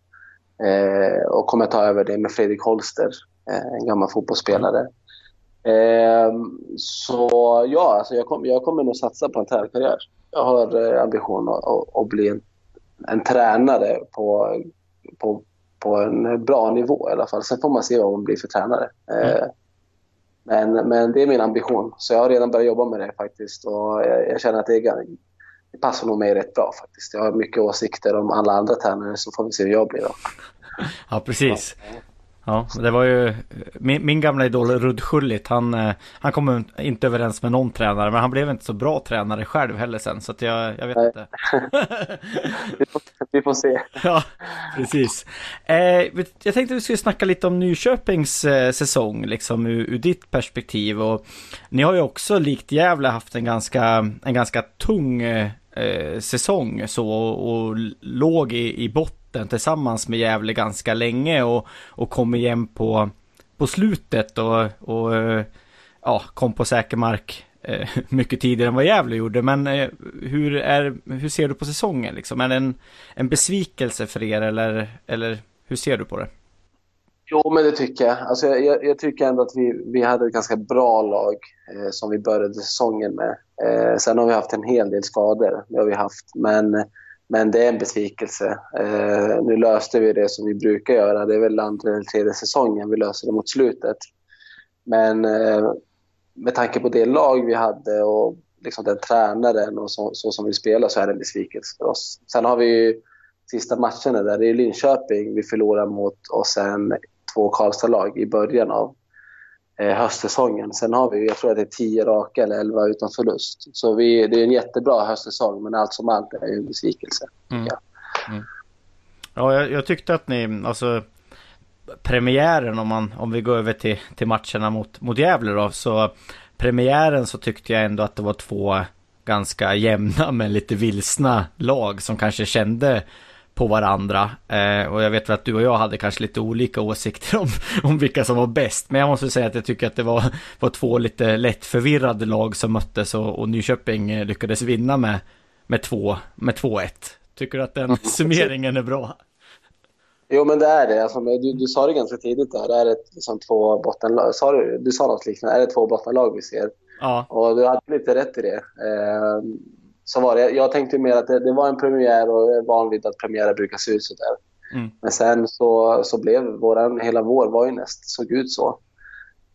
Eh, och kommer ta över det med Fredrik Holster, eh, en gammal fotbollsspelare. Eh, så ja, alltså jag, kom, jag kommer nog satsa på en tränarkarriär. Jag har eh, ambition att, att, att, bli en, en tränare på, på på en bra nivå i alla fall. Sen får man se vad man blir för tränare. Mm. Eh, men, men det är min ambition. Så jag har redan börjat jobba med det faktiskt. Och jag, jag känner att det, är, det passar nog mig rätt bra faktiskt. Jag har mycket åsikter om alla andra tränare så får vi se hur jag blir då. Ja, precis. Ja. Ja, det var ju min, min gamla idol Rud Schullit. Han, eh, han kom inte överens med någon tränare, men han blev inte så bra tränare själv heller sen. Så att jag, jag vet Nej. inte. vi, får, vi, får, se. Ja, precis. Eh, jag tänkte vi skulle snacka lite om Nyköpings eh, säsong, liksom ur, ur, ditt perspektiv. Och ni har ju också likt Gävle haft en ganska, en ganska tung eh, säsong så och låg i, i botten botten tillsammans med Gävle ganska länge och, och kom igen på, på slutet och, och ja, kom på säker mark eh, mycket tidigare än vad Gävle gjorde. Men eh, hur, är, hur ser du på säsongen? Liksom? Är det en, en besvikelse för er eller, eller hur ser du på det? Jo, men det tycker jag. Alltså, jag, jag tycker ändå att vi, vi hade ett ganska bra lag eh, som vi började säsongen med. Eh, sen har vi haft en hel del skador. Det har vi haft. Men men det är en besvikelse. Eh, nu löste vi det som vi brukar göra. Det är väl andra eller tredje säsongen vi löser det mot slutet. Men eh, med tanke på det lag vi hade och liksom den tränaren och så, så, som vi spelar så är det en besvikelse för oss. Sen har vi ju sista matcherna där. Det är Linköping vi förlorar mot och sen två Karlstad-lag i början av höstsäsongen. Sen har vi, jag tror att det är 10 raka eller 11 utan förlust. Så vi, det är en jättebra höstsäsong, men allt som allt är det en besvikelse. Mm. Ja, mm. ja jag, jag, tyckte att ni, alltså premiären om, man, om vi går över till, till matcherna mot, mot Gävle då, så premiären så tyckte jag ändå att det var två ganska jämna men lite vilsna lag som kanske kände på varandra. Eh, och jag vet väl att du och jag hade kanske lite olika åsikter om, om vilka som var bäst. Men jag måste säga att jag tycker att det var, var två lite lätt förvirrade lag som möttes och, och Nyköping eh, lyckades vinna med, med 2-1. Med 2-1. Tycker du att den summeringen är bra? Jo, men det är det. Alltså, du, du sa det ganska tidigt där. Det är ett, liksom, två bottenlag. Sa du, du sa något liknande. Är det två bottenlag vi ser? Ja. Och du hade lite rätt i det. Eh, så var det. Jag tänkte mer att det, det, var en premiär och jag är van vid att premiärer brukar se ut så där. Mm. Men sen så, så blev våran, hela vår var ju näst, såg ut så.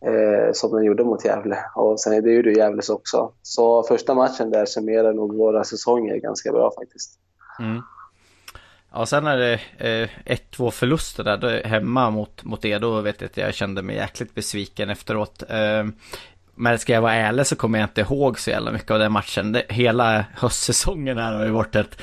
Eh, som den gjorde mot Gävle. Och sen det gjorde Gävles också. Så första matchen där summerar nog våra säsonger ganska bra faktiskt. Mm. Ja, sen är det eh, 1-2 förluster där, hemma mot, mot er. Då vet jag att jag kände mig jäkligt besviken efteråt. Eh, men ska jag vara ärlig så kommer jag inte ihåg så jävla mycket av den matchen. Det, hela höstsäsongen här har ju varit ett,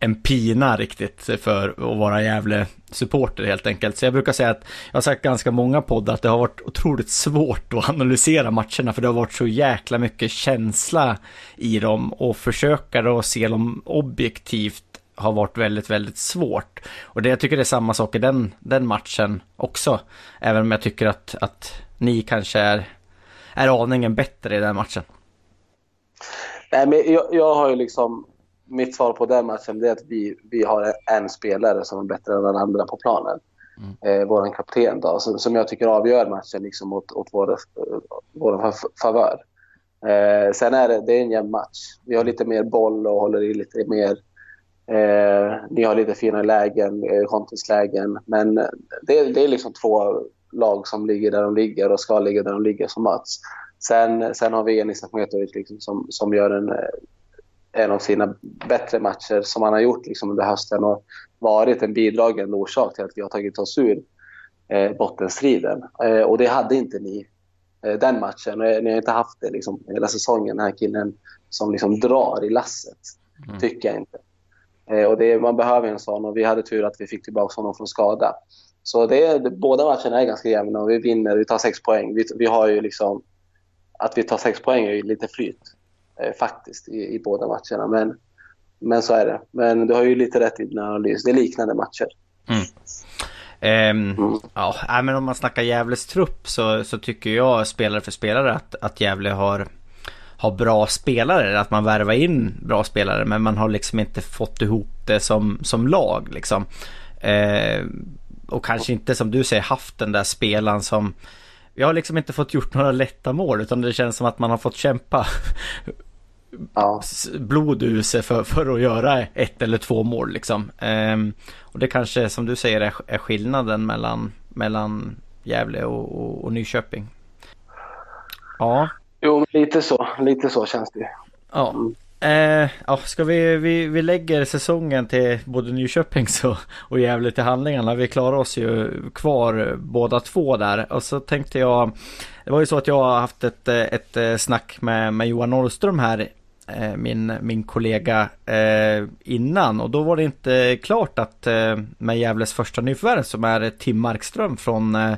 en pina riktigt för att vara jävla supporter helt enkelt. Så jag brukar säga att jag har sagt ganska många poddar att det har varit otroligt svårt att analysera matcherna för det har varit så jäkla mycket känsla i dem och försöka då se dem objektivt har varit väldigt, väldigt svårt. Och det, jag tycker det är samma sak i den, den matchen också. Även om jag tycker att, att ni kanske är är aningen bättre i den matchen? Nej, men jag, jag har ju liksom... Mitt svar på den matchen är att vi, vi har en spelare som är bättre än den andra på planen. Mm. Eh, vår kapten då, som, som jag tycker avgör matchen liksom åt, åt vår, vår favör. Eh, sen är det, det är en jämn match. Vi har lite mer boll och håller i lite mer. Eh, ni har lite finare lägen, eh, kontingslägen. Men det, det är liksom två lag som ligger där de ligger och ska ligga där de ligger som Mats. Sen, sen har vi Enis Ahmetovic liksom som, som gör en, en av sina bättre matcher som han har gjort liksom under hösten och varit en bidragande orsak till att vi har tagit oss ur eh, bottenstriden. Eh, och det hade inte ni eh, den matchen. Och ni har inte haft det liksom, hela säsongen, den här killen som liksom drar i lasset. Mm. Tycker jag inte. Eh, och det, man behöver en sån och vi hade tur att vi fick tillbaka honom från skada. Så det är, båda matcherna är ganska jämna och vi vinner, vi tar sex poäng. Vi, vi har ju liksom, att vi tar sex poäng är ju lite flyt eh, faktiskt i, i, båda matcherna. Men, men så är det. Men du har ju lite rätt i din analys. Det är liknande matcher. Mm. Um, mm. Ja, men om man snackar Gävles trupp så, så tycker jag spelare för spelare att, att Gävle har, har bra spelare. Att man värvar in bra spelare men man har liksom inte fått ihop det som, som lag liksom. Uh, och kanske inte som du säger haft den där spelaren som vi har liksom inte fått gjort några lätta mål utan det känns som att man har fått kämpa ja. blod ur sig för, för att göra ett eller två mål liksom. Ehm, och det kanske som du säger är, är skillnaden mellan, mellan Gävle och, och, och Nyköping. Ja. Jo, lite så. Lite så känns det. Ja. Mm. Eh, ja, ska vi, vi, vi lägger säsongen till både Nyköping och, och Gävle till handlingarna. Vi klarar oss ju kvar eh, båda två där. Och så tänkte jag, det var ju så att jag har haft ett, eh, ett eh, snack med, med Johan Norrström här eh, min, min kollega eh, innan och då var det inte klart att eh, med Gävles första nyförvärv som är Tim Markström från, eh,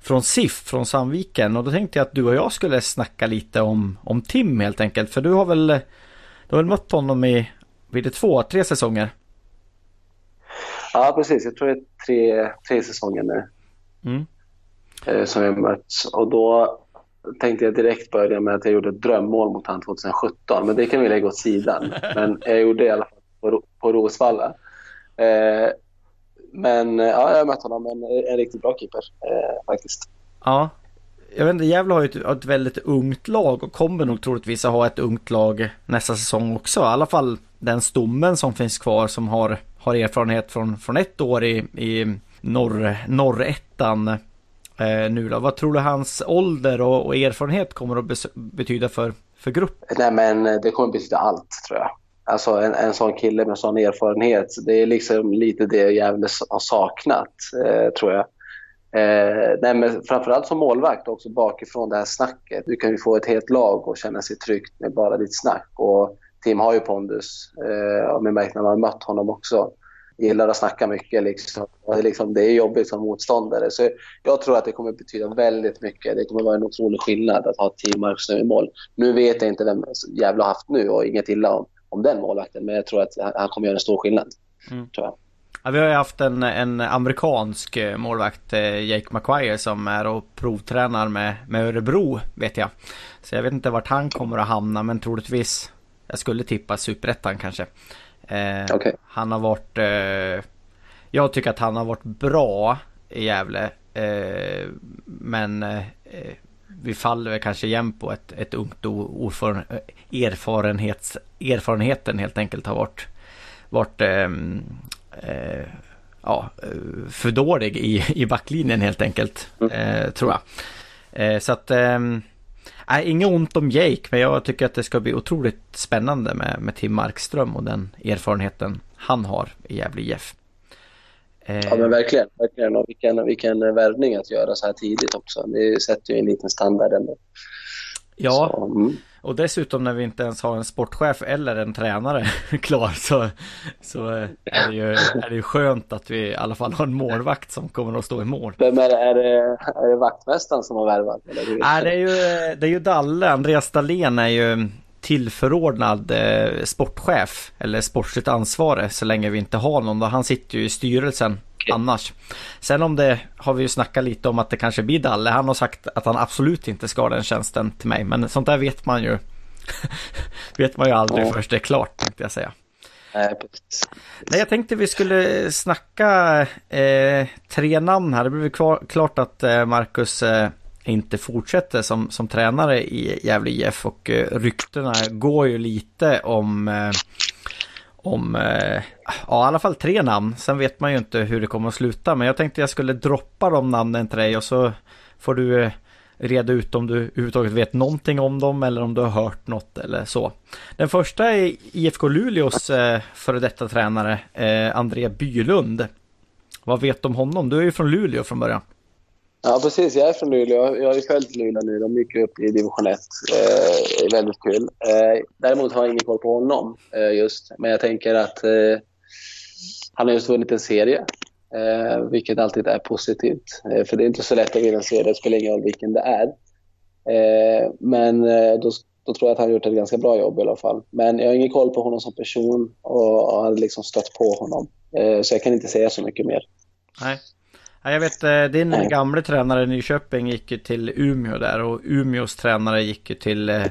från SIF från Sandviken och då tänkte jag att du och jag skulle snacka lite om, om Tim helt enkelt för du har väl du har väl mött honom i, blir det två, tre säsonger? Ja, precis. Jag tror det är tre, tre säsonger nu. Mm. Eh, som vi har mötts. Och då tänkte jag direkt börja med att jag gjorde ett drömmål mot honom 2017. Men det kan vi lägga åt sidan. Men jag gjorde det i alla fall på, på Rosvalla. Eh, men ja, jag har mött honom. En, en riktigt bra keeper eh, faktiskt. Ja, jag vet inte, Gävle har ju ett, ett, väldigt ungt lag och kommer nog troligtvis att ha ett ungt lag nästa säsong också. I alla fall den stommen som finns kvar som har, har erfarenhet från, från ett år i, i norr, norrettan eh, nu då. Vad tror du hans ålder och, och erfarenhet kommer att betyda för, för gruppen? Nej men eh, det kommer betyda allt tror jag. Alltså en, en sån kille med sån erfarenhet, det är liksom lite det Gävle har saknat eh, tror jag. Eh, nej, men framförallt som målvakt också bakifrån det här snacket. Du kan ju få ett helt lag och känna sig tryggt med bara ditt snack. Och Tim har ju pondus. Eh, och märkt när man har mött honom också. Gillar att snacka mycket. Liksom. Liksom, det är jobbigt som motståndare. Så jag tror att det kommer betyda väldigt mycket. Det kommer vara en otrolig skillnad att ha Tim Markström i mål. Nu vet jag inte vem Gävle har haft nu och inget illa om, om den målvakten. Men jag tror att han kommer göra en stor skillnad. Mm. Tror jag. Ja, vi har ju haft en, en amerikansk eh, målvakt, eh, Jake McQuire, som är och provtränar med, med Örebro, vet jag. Så jag vet inte vart han kommer att hamna, men troligtvis, jag skulle tippa superettan kanske. Eh, okay. Han har varit, eh, jag tycker att han har varit bra i Gävle. Eh, men eh, vi faller kanske igen på ett, ett ungt oför, erfarenhets, erfarenheten helt enkelt har varit, varit ehm, eh, ja, för dålig i, i backlinjen helt enkelt. Mm. Eh, tror jag. Eh, så att ehm, Nej, inget ont om Jake, men jag tycker att det ska bli otroligt spännande med, med Tim Markström och den erfarenheten han har i Gävle IF. Ja men verkligen, verkligen. Och vilken, vilken värvning att göra så här tidigt också. Det sätter ju en liten standard ändå. Ja, så, mm. Och dessutom när vi inte ens har en sportchef eller en tränare klar så, så är, det ju, är det ju skönt att vi i alla fall har en målvakt som kommer att stå i mål. Vem är det? Är det, är det vaktmästaren som har värvat? Nej, det är ju, det är ju Dalle. Andreas Dahlén är ju tillförordnad eh, sportchef eller sportsligt ansvarig så länge vi inte har någon. Han sitter ju i styrelsen okay. annars. Sen om det har vi ju snackat lite om att det kanske blir Dalle. Han har sagt att han absolut inte ska ha den tjänsten till mig. Men sånt där vet man ju. vet man ju aldrig ja. först det är klart tänkte jag säga. Nej, Nej, jag tänkte vi skulle snacka eh, tre namn här. Det blev klart att eh, Marcus eh, inte fortsätter som, som tränare i Gävle IF och eh, ryktena går ju lite om eh, om eh, ja, i alla fall tre namn. Sen vet man ju inte hur det kommer att sluta. Men jag tänkte jag skulle droppa de namnen till dig och så får du eh, reda ut om du överhuvudtaget vet någonting om dem eller om du har hört något eller så. Den första är IFK Luleås eh, före detta tränare eh, André Bylund. Vad vet du om honom? Du är ju från Luleå från början. Ja, precis. Jag är från Luleå. Jag har ju följt Luleå nu. De gick upp i division 1. Eh, väldigt kul. Eh, däremot har jag ingen koll på honom eh, just. Men jag tänker att eh, han har just vunnit en serie. Eh, vilket alltid är positivt. Eh, för det är inte så lätt att vinna en serie. Det spelar ingen roll vilken det är. Eh, men eh, då, då, tror jag att han har gjort ett ganska bra jobb i alla fall. Men jag har ingen koll på honom som person och, och har liksom stött på honom. Eh, så jag kan inte säga så mycket mer. Nej. Ja, jag vet, eh, din Nej. gamle tränare i Nyköping gick ju till Umeå där och Umeås tränare gick ju till eh,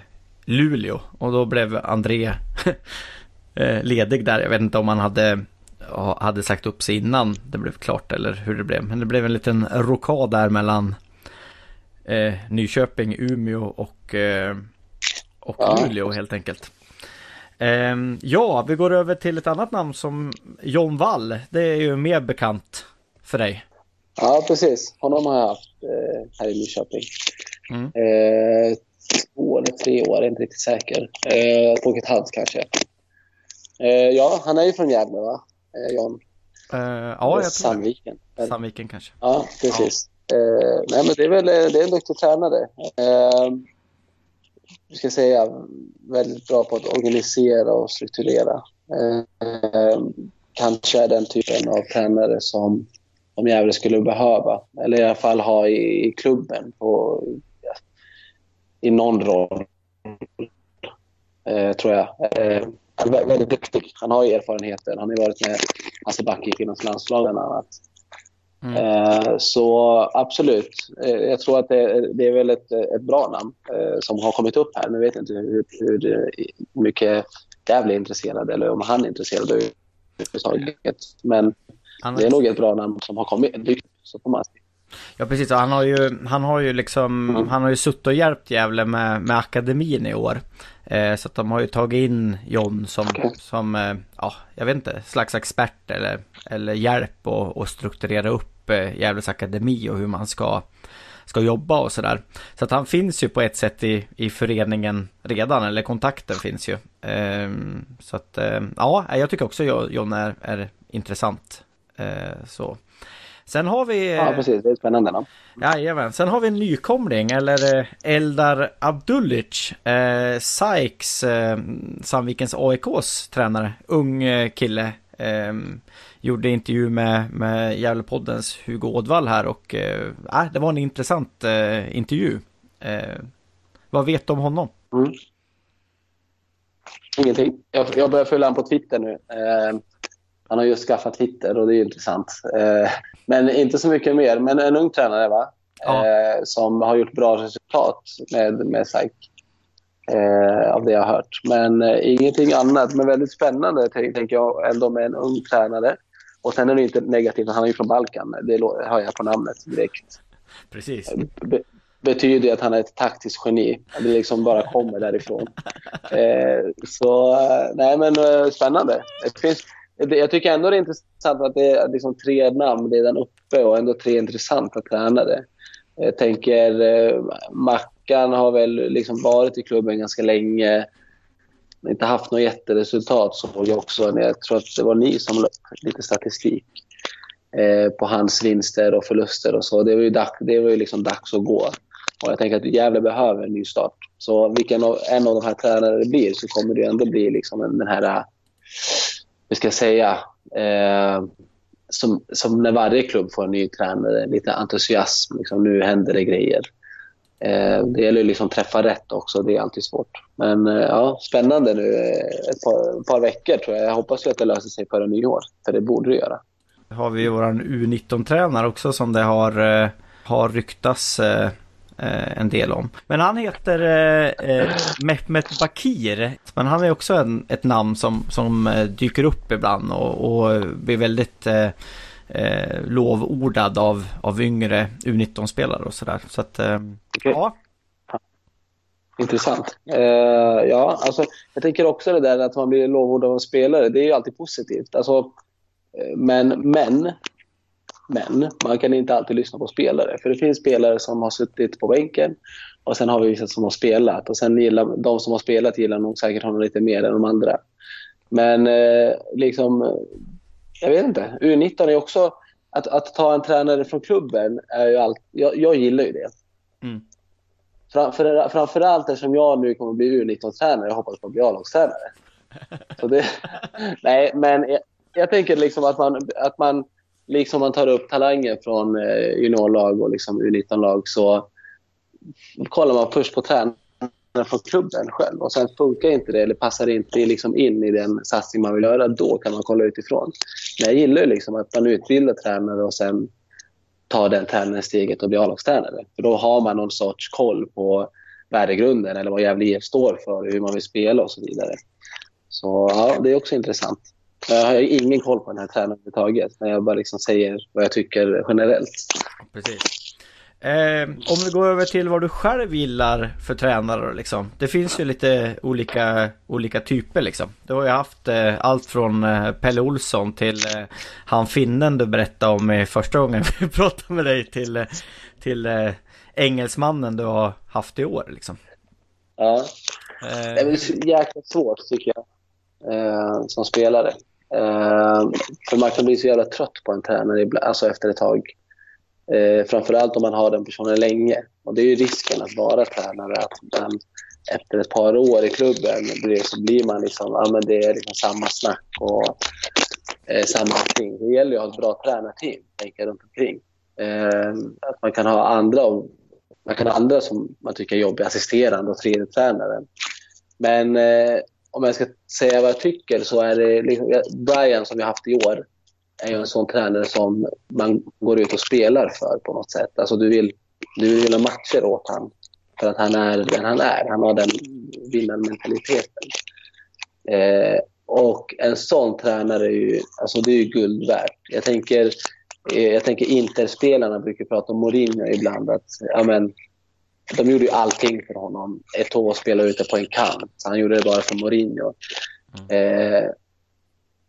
Luleå och då blev André eh, ledig där. Jag vet inte om han hade, hade sagt upp sig innan det blev klart eller hur det blev. Men det blev en liten rokad där mellan eh, Nyköping, Umeå och, eh, och ja. Luleå helt enkelt. Eh, ja, vi går över till ett annat namn som John Wall. Det är ju mer bekant för dig. Ja, precis. Honom har jag haft eh, här i Nyköping. Mm. Eh, två eller tre år, jag är inte riktigt säker. Eh, två och ett halvt kanske. Eh, ja, han är ju från Gävle, va? Eh, John? Uh, ja, jag tror Sandviken. Det. Sandviken kanske. Ja, precis. Ja. Eh, nej, men det är väl det är en duktig tränare. Eh, ska säga väldigt bra på att organisera och strukturera. Eh, kanske är den typen av tränare som som Gävle skulle behöva. Eller i alla fall ha i, i klubben på, i någon roll, eh, tror jag. Eh, väldigt duktig. Han har ju erfarenheter. Han har ju varit med Hasse Back i kvinnans landslag bland annat. Mm. Eh, så absolut. Eh, jag tror att det, det är väl ett, ett bra namn eh, som har kommit upp här. Nu vet jag inte hur, hur mycket Gävle är intresserade eller om han är intresserad överhuvudtaget. Men han... Det är nog ett bra namn som har kommit. Dykt, så får man Ja precis, han har ju, han har ju liksom, mm. han har ju suttit och hjälpt Gävle med, med akademin i år. Eh, så att de har ju tagit in John som, okay. som eh, ja, jag vet inte, slags expert eller, eller hjälp och, och strukturera upp eh, Gävles akademi och hur man ska, ska jobba och sådär. Så att han finns ju på ett sätt i, i föreningen redan, eller kontakten finns ju. Eh, så att, eh, ja, jag tycker också John är, är intressant. Eh, så. Sen har vi... Ja, precis. Det är spännande namn. Jajamän. Sen har vi en nykomling, eller eh, Eldar Abdulic. Eh, Sykes, eh, Sandvikens AIKs tränare. Ung eh, kille. Eh, gjorde intervju med, med Gävlepoddens Hugo Ådvall här och eh, det var en intressant eh, intervju. Eh, vad vet du om honom? Mm. Ingenting. Jag, jag börjar följa honom på Twitter nu. Han har just skaffat Twitter och det är intressant. Eh, men inte så mycket mer. Men en ung tränare va? Ja. Eh, som har gjort bra resultat med, med SAIK. Eh, av det jag har hört. Men ingenting annat. Men väldigt spännande tänker jag ändå med en ung tränare. Och sen är det inte negativt, han är ju från Balkan. Det hör jag på namnet direkt. Precis. Be betyder att han är ett taktiskt geni. Det liksom bara kommer därifrån. Eh, så nej men spännande. Det finns, jag tycker ändå det är intressant att det är liksom tre namn redan uppe och ändå tre intressanta tränare. Jag tänker eh, Mackan har väl liksom varit i klubben ganska länge. Inte haft något jätteresultat såg jag också. Jag tror att det var ni som la upp lite statistik eh, på hans vinster och förluster och så. Det var ju, dags, det var ju liksom dags att gå. Och jag tänker att Gävle behöver en ny start. Så vilken av, en av de här tränarna det blir så kommer det ändå bli liksom den här, hur ska jag säga, eh, som, som när varje klubb får en ny tränare, lite entusiasm. Liksom, nu händer det grejer. Eh, det gäller liksom att träffa rätt också, det är alltid svårt. Men eh, ja, spännande nu eh, ett par, ett par veckor tror jag. Jag hoppas att det löser sig före nyår, för det borde det göra. Har vi vår U19-tränare också som det har, eh, har ryktats eh, en del om. Men han heter eh, Mehmet Bakir. Men han är också en, ett namn som, som dyker upp ibland och, och blir väldigt eh, lovordad av, av yngre U19-spelare och sådär. Så att, eh, okay. ja. Intressant. Uh, ja, alltså, jag tänker också det där att man blir lovordad av en spelare. Det är ju alltid positivt. Alltså, men, men, men man kan inte alltid lyssna på spelare. För det finns spelare som har suttit på bänken och sen har vi vissa som har spelat. Och sen gillar, de som har spelat gillar nog säkert honom lite mer än de andra. Men eh, liksom, jag vet inte. U19 är också... Att, att ta en tränare från klubben är ju allt... Jag, jag gillar ju det. Mm. Framför, framförallt eftersom jag nu kommer bli U19-tränare. Jag hoppas på att bli A-lagstränare. nej, men jag, jag tänker liksom att man, att man, liksom man tar upp talanger från eh, juniorlag och liksom U19-lag så kollar man först på tränaren från klubben själv. Och sen funkar inte det eller passar inte liksom in i den satsning man vill göra, då kan man kolla utifrån. Men jag gillar liksom att man utbildar tränare och sen tar den tränaren steget och blir A-lagstränare. För då har man någon sorts koll på värdegrunden eller vad Gävle IF står för, hur man vill spela och så vidare. Så ja, det är också intressant. Jag har ingen koll på den här tränaren överhuvudtaget. Men jag bara liksom säger vad jag tycker generellt. Precis. Eh, om vi går över till vad du själv gillar för tränare liksom. Det finns ju lite olika, olika typer liksom. Du har ju haft eh, allt från eh, Pelle Olsson till eh, han finnen du berättade om i första gången vi pratade med dig till, eh, till eh, engelsmannen du har haft i år liksom. Ja. Det är så jäkla svårt tycker jag. Eh, som spelare. Eh, för man kan bli så jävla trött på en tränare alltså efter ett tag. Eh, framförallt om man har den personen länge. Och Det är ju risken att vara tränare. Att man, efter ett par år i klubben så blir man liksom, ja, men det är liksom samma snack och eh, samma allting. Det gäller ju att ha ett bra tränarteam tänker runt omkring. Eh, att man kan ha andra man kan ha andra som man tycker är jobbiga, assisterande och tredje tränaren. Men eh, om jag ska säga vad jag tycker så är det liksom, Brian som vi haft i år är ju en sån tränare som man går ut och spelar för på något sätt. Alltså du vill, du vill vinna matcher åt honom för att han är den han är. Han har den vinnarmentaliteten. Eh, och en sån tränare är ju, alltså det är ju guld värt. Jag tänker, eh, jag tänker Interspelarna brukar prata om Mourinho ibland. Att, ja, men, de gjorde ju allting för honom. Eto'o spelade ute på en kant. Han gjorde det bara för Mourinho. Mm. Eh,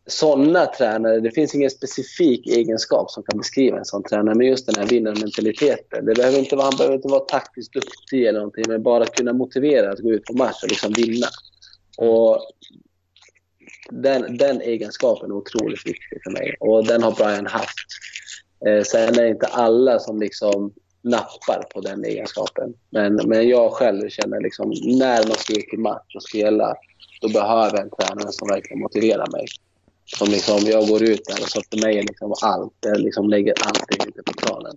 sådana tränare, det finns ingen specifik egenskap som kan beskriva en sån tränare, men just den här vinnarmentaliteten. Det behöver inte vara, han behöver inte vara taktiskt duktig eller någonting, men bara kunna motivera att gå ut på match och liksom vinna. Och den, den egenskapen är otroligt viktig för mig och den har Brian haft. Eh, sen är det inte alla som liksom nappar på den egenskapen. Men, men jag själv känner liksom, när man ska ut i match och spela, då behöver jag en tränare som verkligen motiverar mig. Som liksom, jag går ut där och så för mig är liksom allt, jag liksom lägger allting ute på planen.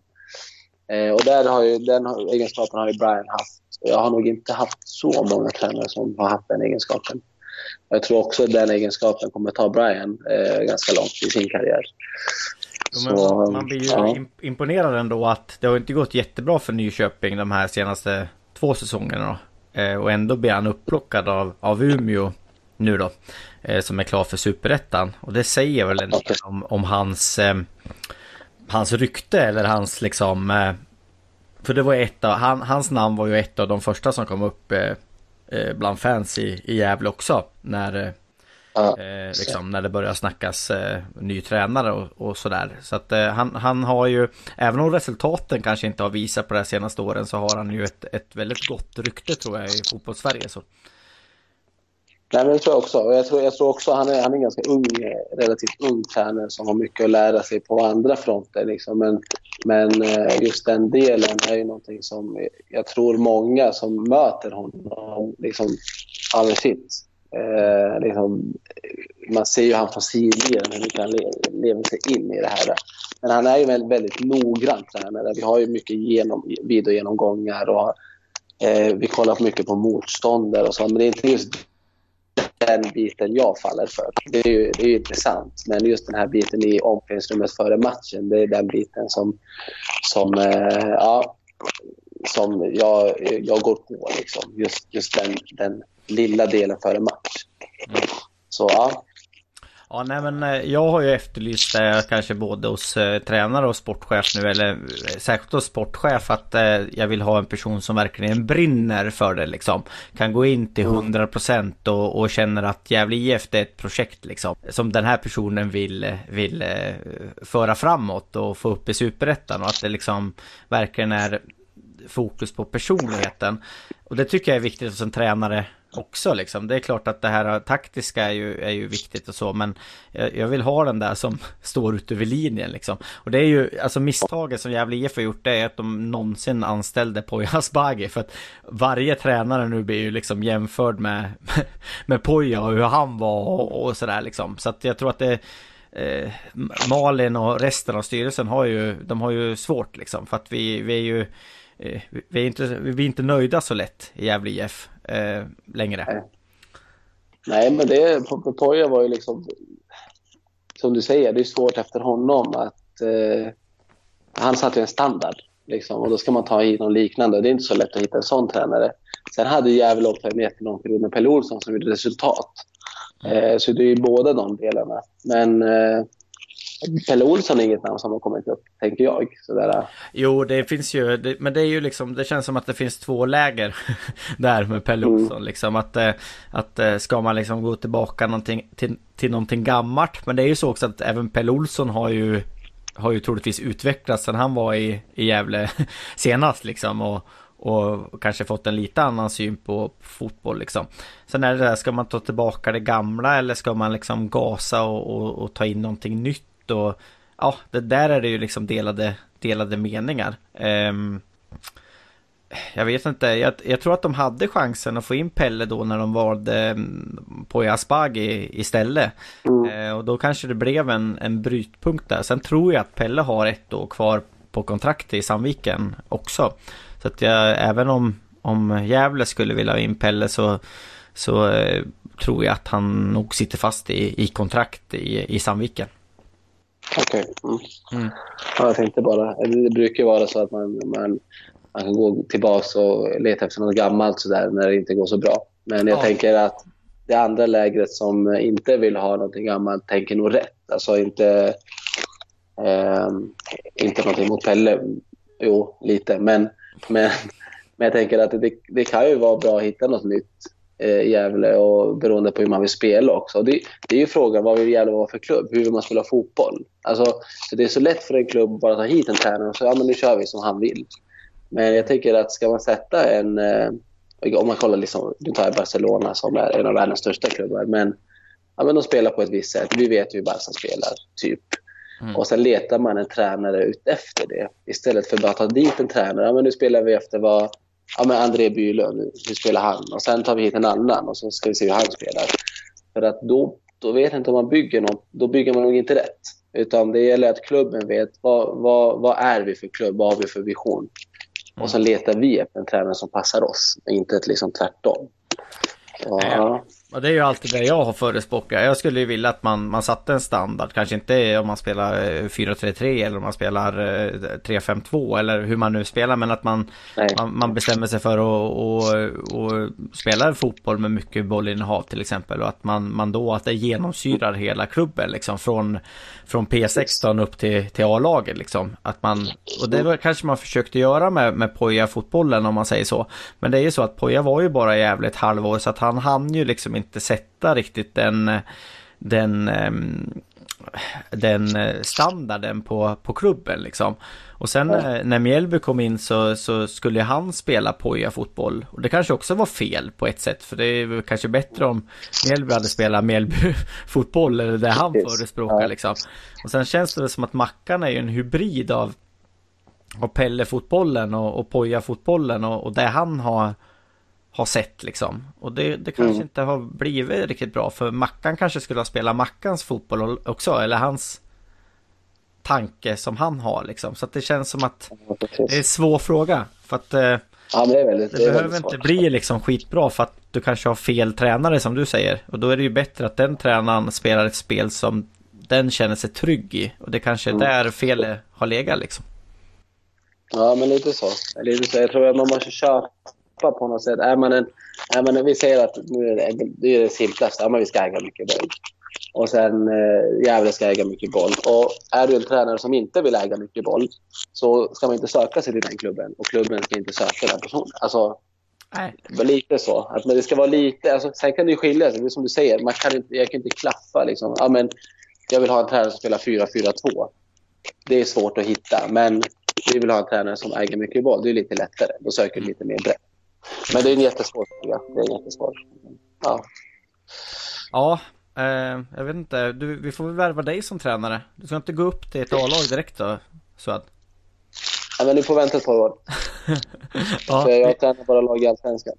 Eh, och där har ju, den egenskapen har ju Brian haft. Jag har nog inte haft så många tränare som har haft den egenskapen. jag tror också att den egenskapen kommer ta Brian eh, ganska långt i sin karriär. Jo, man, man, blir ju ja. imponerad ändå att det har inte gått jättebra för Nyköping de här senaste två säsongerna. Eh, och ändå blir han upplockad av, av Umeå nu då. Eh, som är klar för superettan. Och det säger väl en del om, om hans, eh, hans rykte eller hans liksom... Eh, för det var ett av, han, hans namn var ju ett av de första som kom upp eh, bland fans i, i Gävle också. När Ja. Eh, liksom, när det börjar snackas eh, ny tränare och, och sådär. Så att eh, han, han har ju, även om resultaten kanske inte har visat på de senaste åren så har han ju ett, ett väldigt gott rykte tror jag i fotbollssverige. Så. Nej, men det tror jag också. Jag tror, jag tror också han är, han är ganska ung, relativt ung tränare som har mycket att lära sig på andra fronter. Liksom. Men, men eh, just den delen är ju någonting som jag tror många som möter honom liksom aldrig finns. Eh, liksom, man ser ju han från sidlinjen hur mycket han lever sig in i det här. Men han är ju en väldigt noggrann tränare. Vi har ju mycket genom, videogenomgångar och eh, vi kollar mycket på motståndare och så. Men det är inte just den biten jag faller för. Det är ju, det är ju intressant. Men just den här biten i omklädningsrummet före matchen, det är den biten som, som, eh, ja, som jag, jag går på. Liksom. Just, just den, den lilla delen före match. Så ja. Ja, nej men eh, jag har ju efterlyst det kanske både hos eh, tränare och sportchef nu eller eh, särskilt hos sportchef att eh, jag vill ha en person som verkligen brinner för det liksom. Kan gå in till 100% mm. och, och känner att Gävle IF det är ett projekt liksom. Som den här personen vill, eh, vill eh, föra framåt och få upp i superettan och att det liksom verkligen är fokus på personligheten. Och det tycker jag är viktigt hos en tränare också liksom. Det är klart att det här taktiska är ju, är ju viktigt och så men jag, jag vill ha den där som står ute vid linjen liksom. Och det är ju, alltså misstaget som Gävle IF har gjort det är att de någonsin anställde Poya Asbaghi för att varje tränare nu blir ju liksom jämförd med, med Poya och hur han var och, och sådär liksom. Så att jag tror att det eh, Malin och resten av styrelsen har ju, de har ju svårt liksom för att vi, vi är ju Eh, vi, är inte, vi är inte nöjda så lätt i Gävle IF eh, längre. Nej. Nej, men det, Poya var ju liksom, som du säger, det är svårt efter honom att eh, han satte en standard. Liksom, och då ska man ta hit någon liknande. Det är inte så lätt att hitta en sån tränare. Sen hade Gävle också en jättelång period med Pelle Olsson som gjorde resultat. Eh, så det är ju båda de delarna. Men eh, Pelle Olsson är inget namn som har kommit upp, tänker jag. Sådär. Jo, det finns ju, det, men det är ju liksom, det känns som att det finns två läger där med Pelle mm. Olsson. Liksom att, eh, att eh, ska man liksom gå tillbaka någonting, till, till någonting gammalt. Men det är ju så också att även Pelle Olsson har ju har ju troligtvis utvecklats sen han var i, i Gävle senast liksom. Och, och kanske fått en lite annan syn på fotboll liksom. Sen är det där, ska man ta tillbaka det gamla eller ska man liksom gasa och, och, och ta in någonting nytt? Och ja, det där är det ju liksom delade, delade meningar. Um, jag vet inte, jag, jag, tror att de hade chansen att få in Pelle då när de valde um, på Asbaghi istället. Mm. Uh, och då kanske det blev en, en brytpunkt där. Sen tror jag att Pelle har ett år kvar på kontrakt i Sandviken också. Så att jag, även om, om Gävle skulle vilja ha in Pelle så, så uh, tror jag att han nog sitter fast i, i kontrakt i, i Sandviken. Okej. Okay. Mm. Mm. Ja, jag tänkte bara, det brukar vara så att man, man, man kan gå tillbaka och leta efter något gammalt så där, när det inte går så bra. Men jag ja. tänker att det andra lägret som inte vill ha någonting gammalt tänker nog rätt. Alltså inte, eh, inte någonting mot Pelle. Jo, lite. Men, men, men jag tänker att det, det kan ju vara bra att hitta något nytt eh, Gävle och beroende på hur man vill spela också. Det, det, är ju frågan vad vill Gävle vara för klubb? Hur vill man spela fotboll? Alltså, så det är så lätt för en klubb att bara ta hit en tränare och säga ja, men nu kör vi som han vill. Men jag tycker att ska man sätta en... Eh, om man kollar, liksom, nu tar Barcelona som är en av världens största klubbar. Men, ja, men de spelar på ett visst sätt. Vi vet hur Barca spelar, typ. Mm. Och sen letar man en tränare ut efter det. Istället för att bara ta dit en tränare. Ja, men nu spelar vi efter vad ja, men André Bylund, hur spelar han? Och sen tar vi hit en annan och så ska vi se hur han spelar. För att då, då vet jag inte om man bygger något, då bygger man nog inte rätt. Utan det gäller att klubben vet vad, vad, vad är vi för klubb, vad har vi för vision. Och sen letar vi efter en tränare som passar oss, inte ett liksom tvärtom. Ja. Och det är ju alltid det jag har förespråkat. Jag skulle ju vilja att man, man satte en standard. Kanske inte om man spelar 4-3-3 eh, eller om man spelar 3-5-2 eh, eller hur man nu spelar. Men att man, man, man, bestämmer sig för att spela fotboll med mycket bollinnehav till exempel. Och att man, man då att det genomsyrar hela klubben liksom. Från, från P16 upp till, till A-laget liksom. Att man, och det var, kanske man försökte göra med, med Poja-fotbollen om man säger så. Men det är ju så att Poja var ju bara jävligt halvår så att han hann ju liksom inte sätta riktigt den den, ehm, den standarden på, på klubben liksom. Och sen ja. när Mjällby kom in så, så skulle han spela Poja-fotboll. Och det kanske också var fel på ett sätt. För det är kanske bättre om Mjällby hade spelat Mjällby-fotboll. Eller det han förespråkar liksom. Och sen känns det som att Mackan är ju en hybrid av, av Pelle-fotbollen och, och Poja-fotbollen. Och, och det han har har sett liksom. Och det, det kanske mm. inte har blivit riktigt bra för Mackan kanske skulle ha spelat Mackans fotboll också eller hans tanke som han har liksom. Så att det känns som att det är en svår fråga. För att eh, ja, det, väldigt, det, det behöver inte bli liksom skitbra för att du kanske har fel tränare som du säger. Och då är det ju bättre att den tränaren spelar ett spel som den känner sig trygg i. Och det kanske är mm. där felet har legat liksom. Ja, men lite så. Lite så. Jag tror att man måste köra släppa på något sätt. Är man en, är man, vi säger att nu är det, det, är det simplaste, ja, men vi ska äga mycket boll. Och sen eh, Gävle ska äga mycket boll. Och är du en tränare som inte vill äga mycket boll så ska man inte söka sig till den klubben och klubben ska inte söka den personen. Alltså, Nej. Lite så. Att, men det ska vara lite, alltså, sen kan det ju skilja sig. Det är som du säger, man kan inte, jag kan inte klaffa. Liksom. Ja, men jag vill ha en tränare som spelar 4-4-2. Det är svårt att hitta. Men vi vill ha en tränare som äger mycket boll. Det är lite lättare. Då söker du lite mer brett. Men det är en jättesvår fråga. Det är jättesvår. Ja. Ja, eh, jag vet inte. Du, vi får väl värva dig som tränare. Du ska inte gå upp till ett A-lag direkt då, Suad? Ja, men du får vänta ett par år. ja, För jag tränar bara lag i Allsvenskan.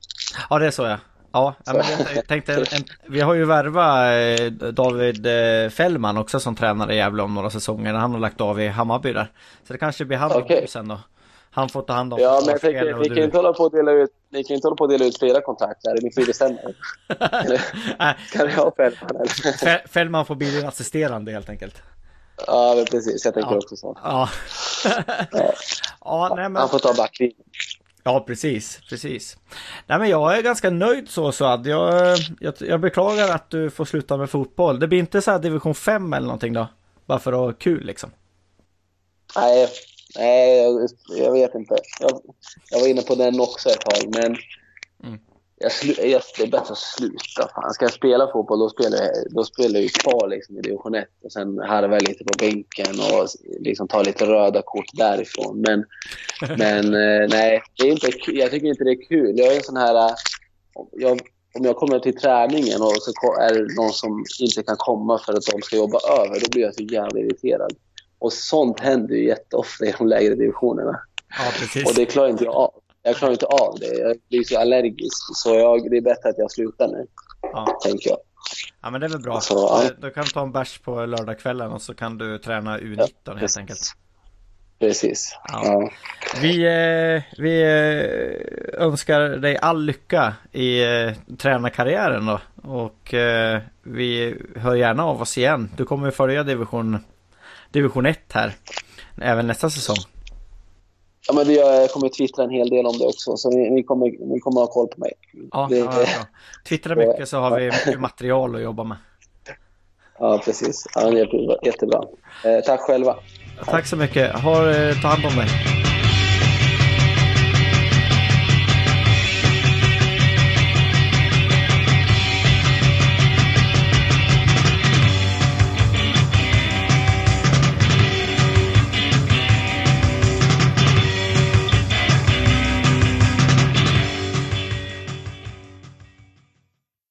Ja, det är så ja. Ja, men jag tänkte, en, vi har ju värvat eh, David eh, Fällman också som tränare i Gävle om några säsonger. Han har lagt av i Hammarby där. Så det kanske blir han okay. sen då han får ta hand om Ja, men fick, ni, kan inte hålla på att dela ut, ni kan inte hålla på att dela ut flera kontrakt här. Ni får ju bestämma Kan vi ha Fällman eller? Fällman får bli din assisterande helt enkelt. Ja, men precis. Jag tänker ja. också så. Ja. ja. nej, men... Han får ta backlinjen. Ja, precis, precis. Nej, men jag är ganska nöjd så Suad. Jag, jag, jag beklagar att du får sluta med fotboll. Det blir inte så här division 5 eller någonting då? Bara för att ha kul liksom? Nej, Nej, jag, jag vet inte. Jag, jag, var inne på den också ett tag, men mm. jag, jag, det är bättre att sluta. Fan. Ska jag spela fotboll, då spelar jag, då spelar jag kvar liksom, i division 1 och sen harvar jag lite på bänken och liksom tar lite röda kort därifrån. Men, men eh, nej, det är inte, jag tycker inte det är kul. Jag är en sån här... Eh, jag, om jag kommer till träningen och så är det någon som inte kan komma för att de ska jobba över, då blir jag så jävla irriterad. Och sånt händer ju jätteofta i de lägre divisionerna. Ja, precis. Och det klarar inte jag av. Jag klarar inte av det. Jag blir så allergisk. Så jag, det är bättre att jag slutar nu. Ja. Tänker jag. Ja men det är väl bra. Så, ja. Du kan ta en bärs på lördagskvällen och så kan du träna U19 ja, helt enkelt. Precis. Ja. Ja. Vi, eh, vi eh, önskar dig all lycka i eh, tränarkarriären då. Och eh, vi hör gärna av oss igen. Du kommer följa division division 1 här. Även nästa säsong. Ja, men det, jag kommer twittra en hel del om det också, så ni, ni kommer, ni kommer ha koll på mig. Ja, det, ja, ja. Twittra mycket så har vi mycket material att jobba med. Ja, precis. Ja, jättebra. Eh, tack själva. Tack så mycket. Ha, eh, ta hand om dig.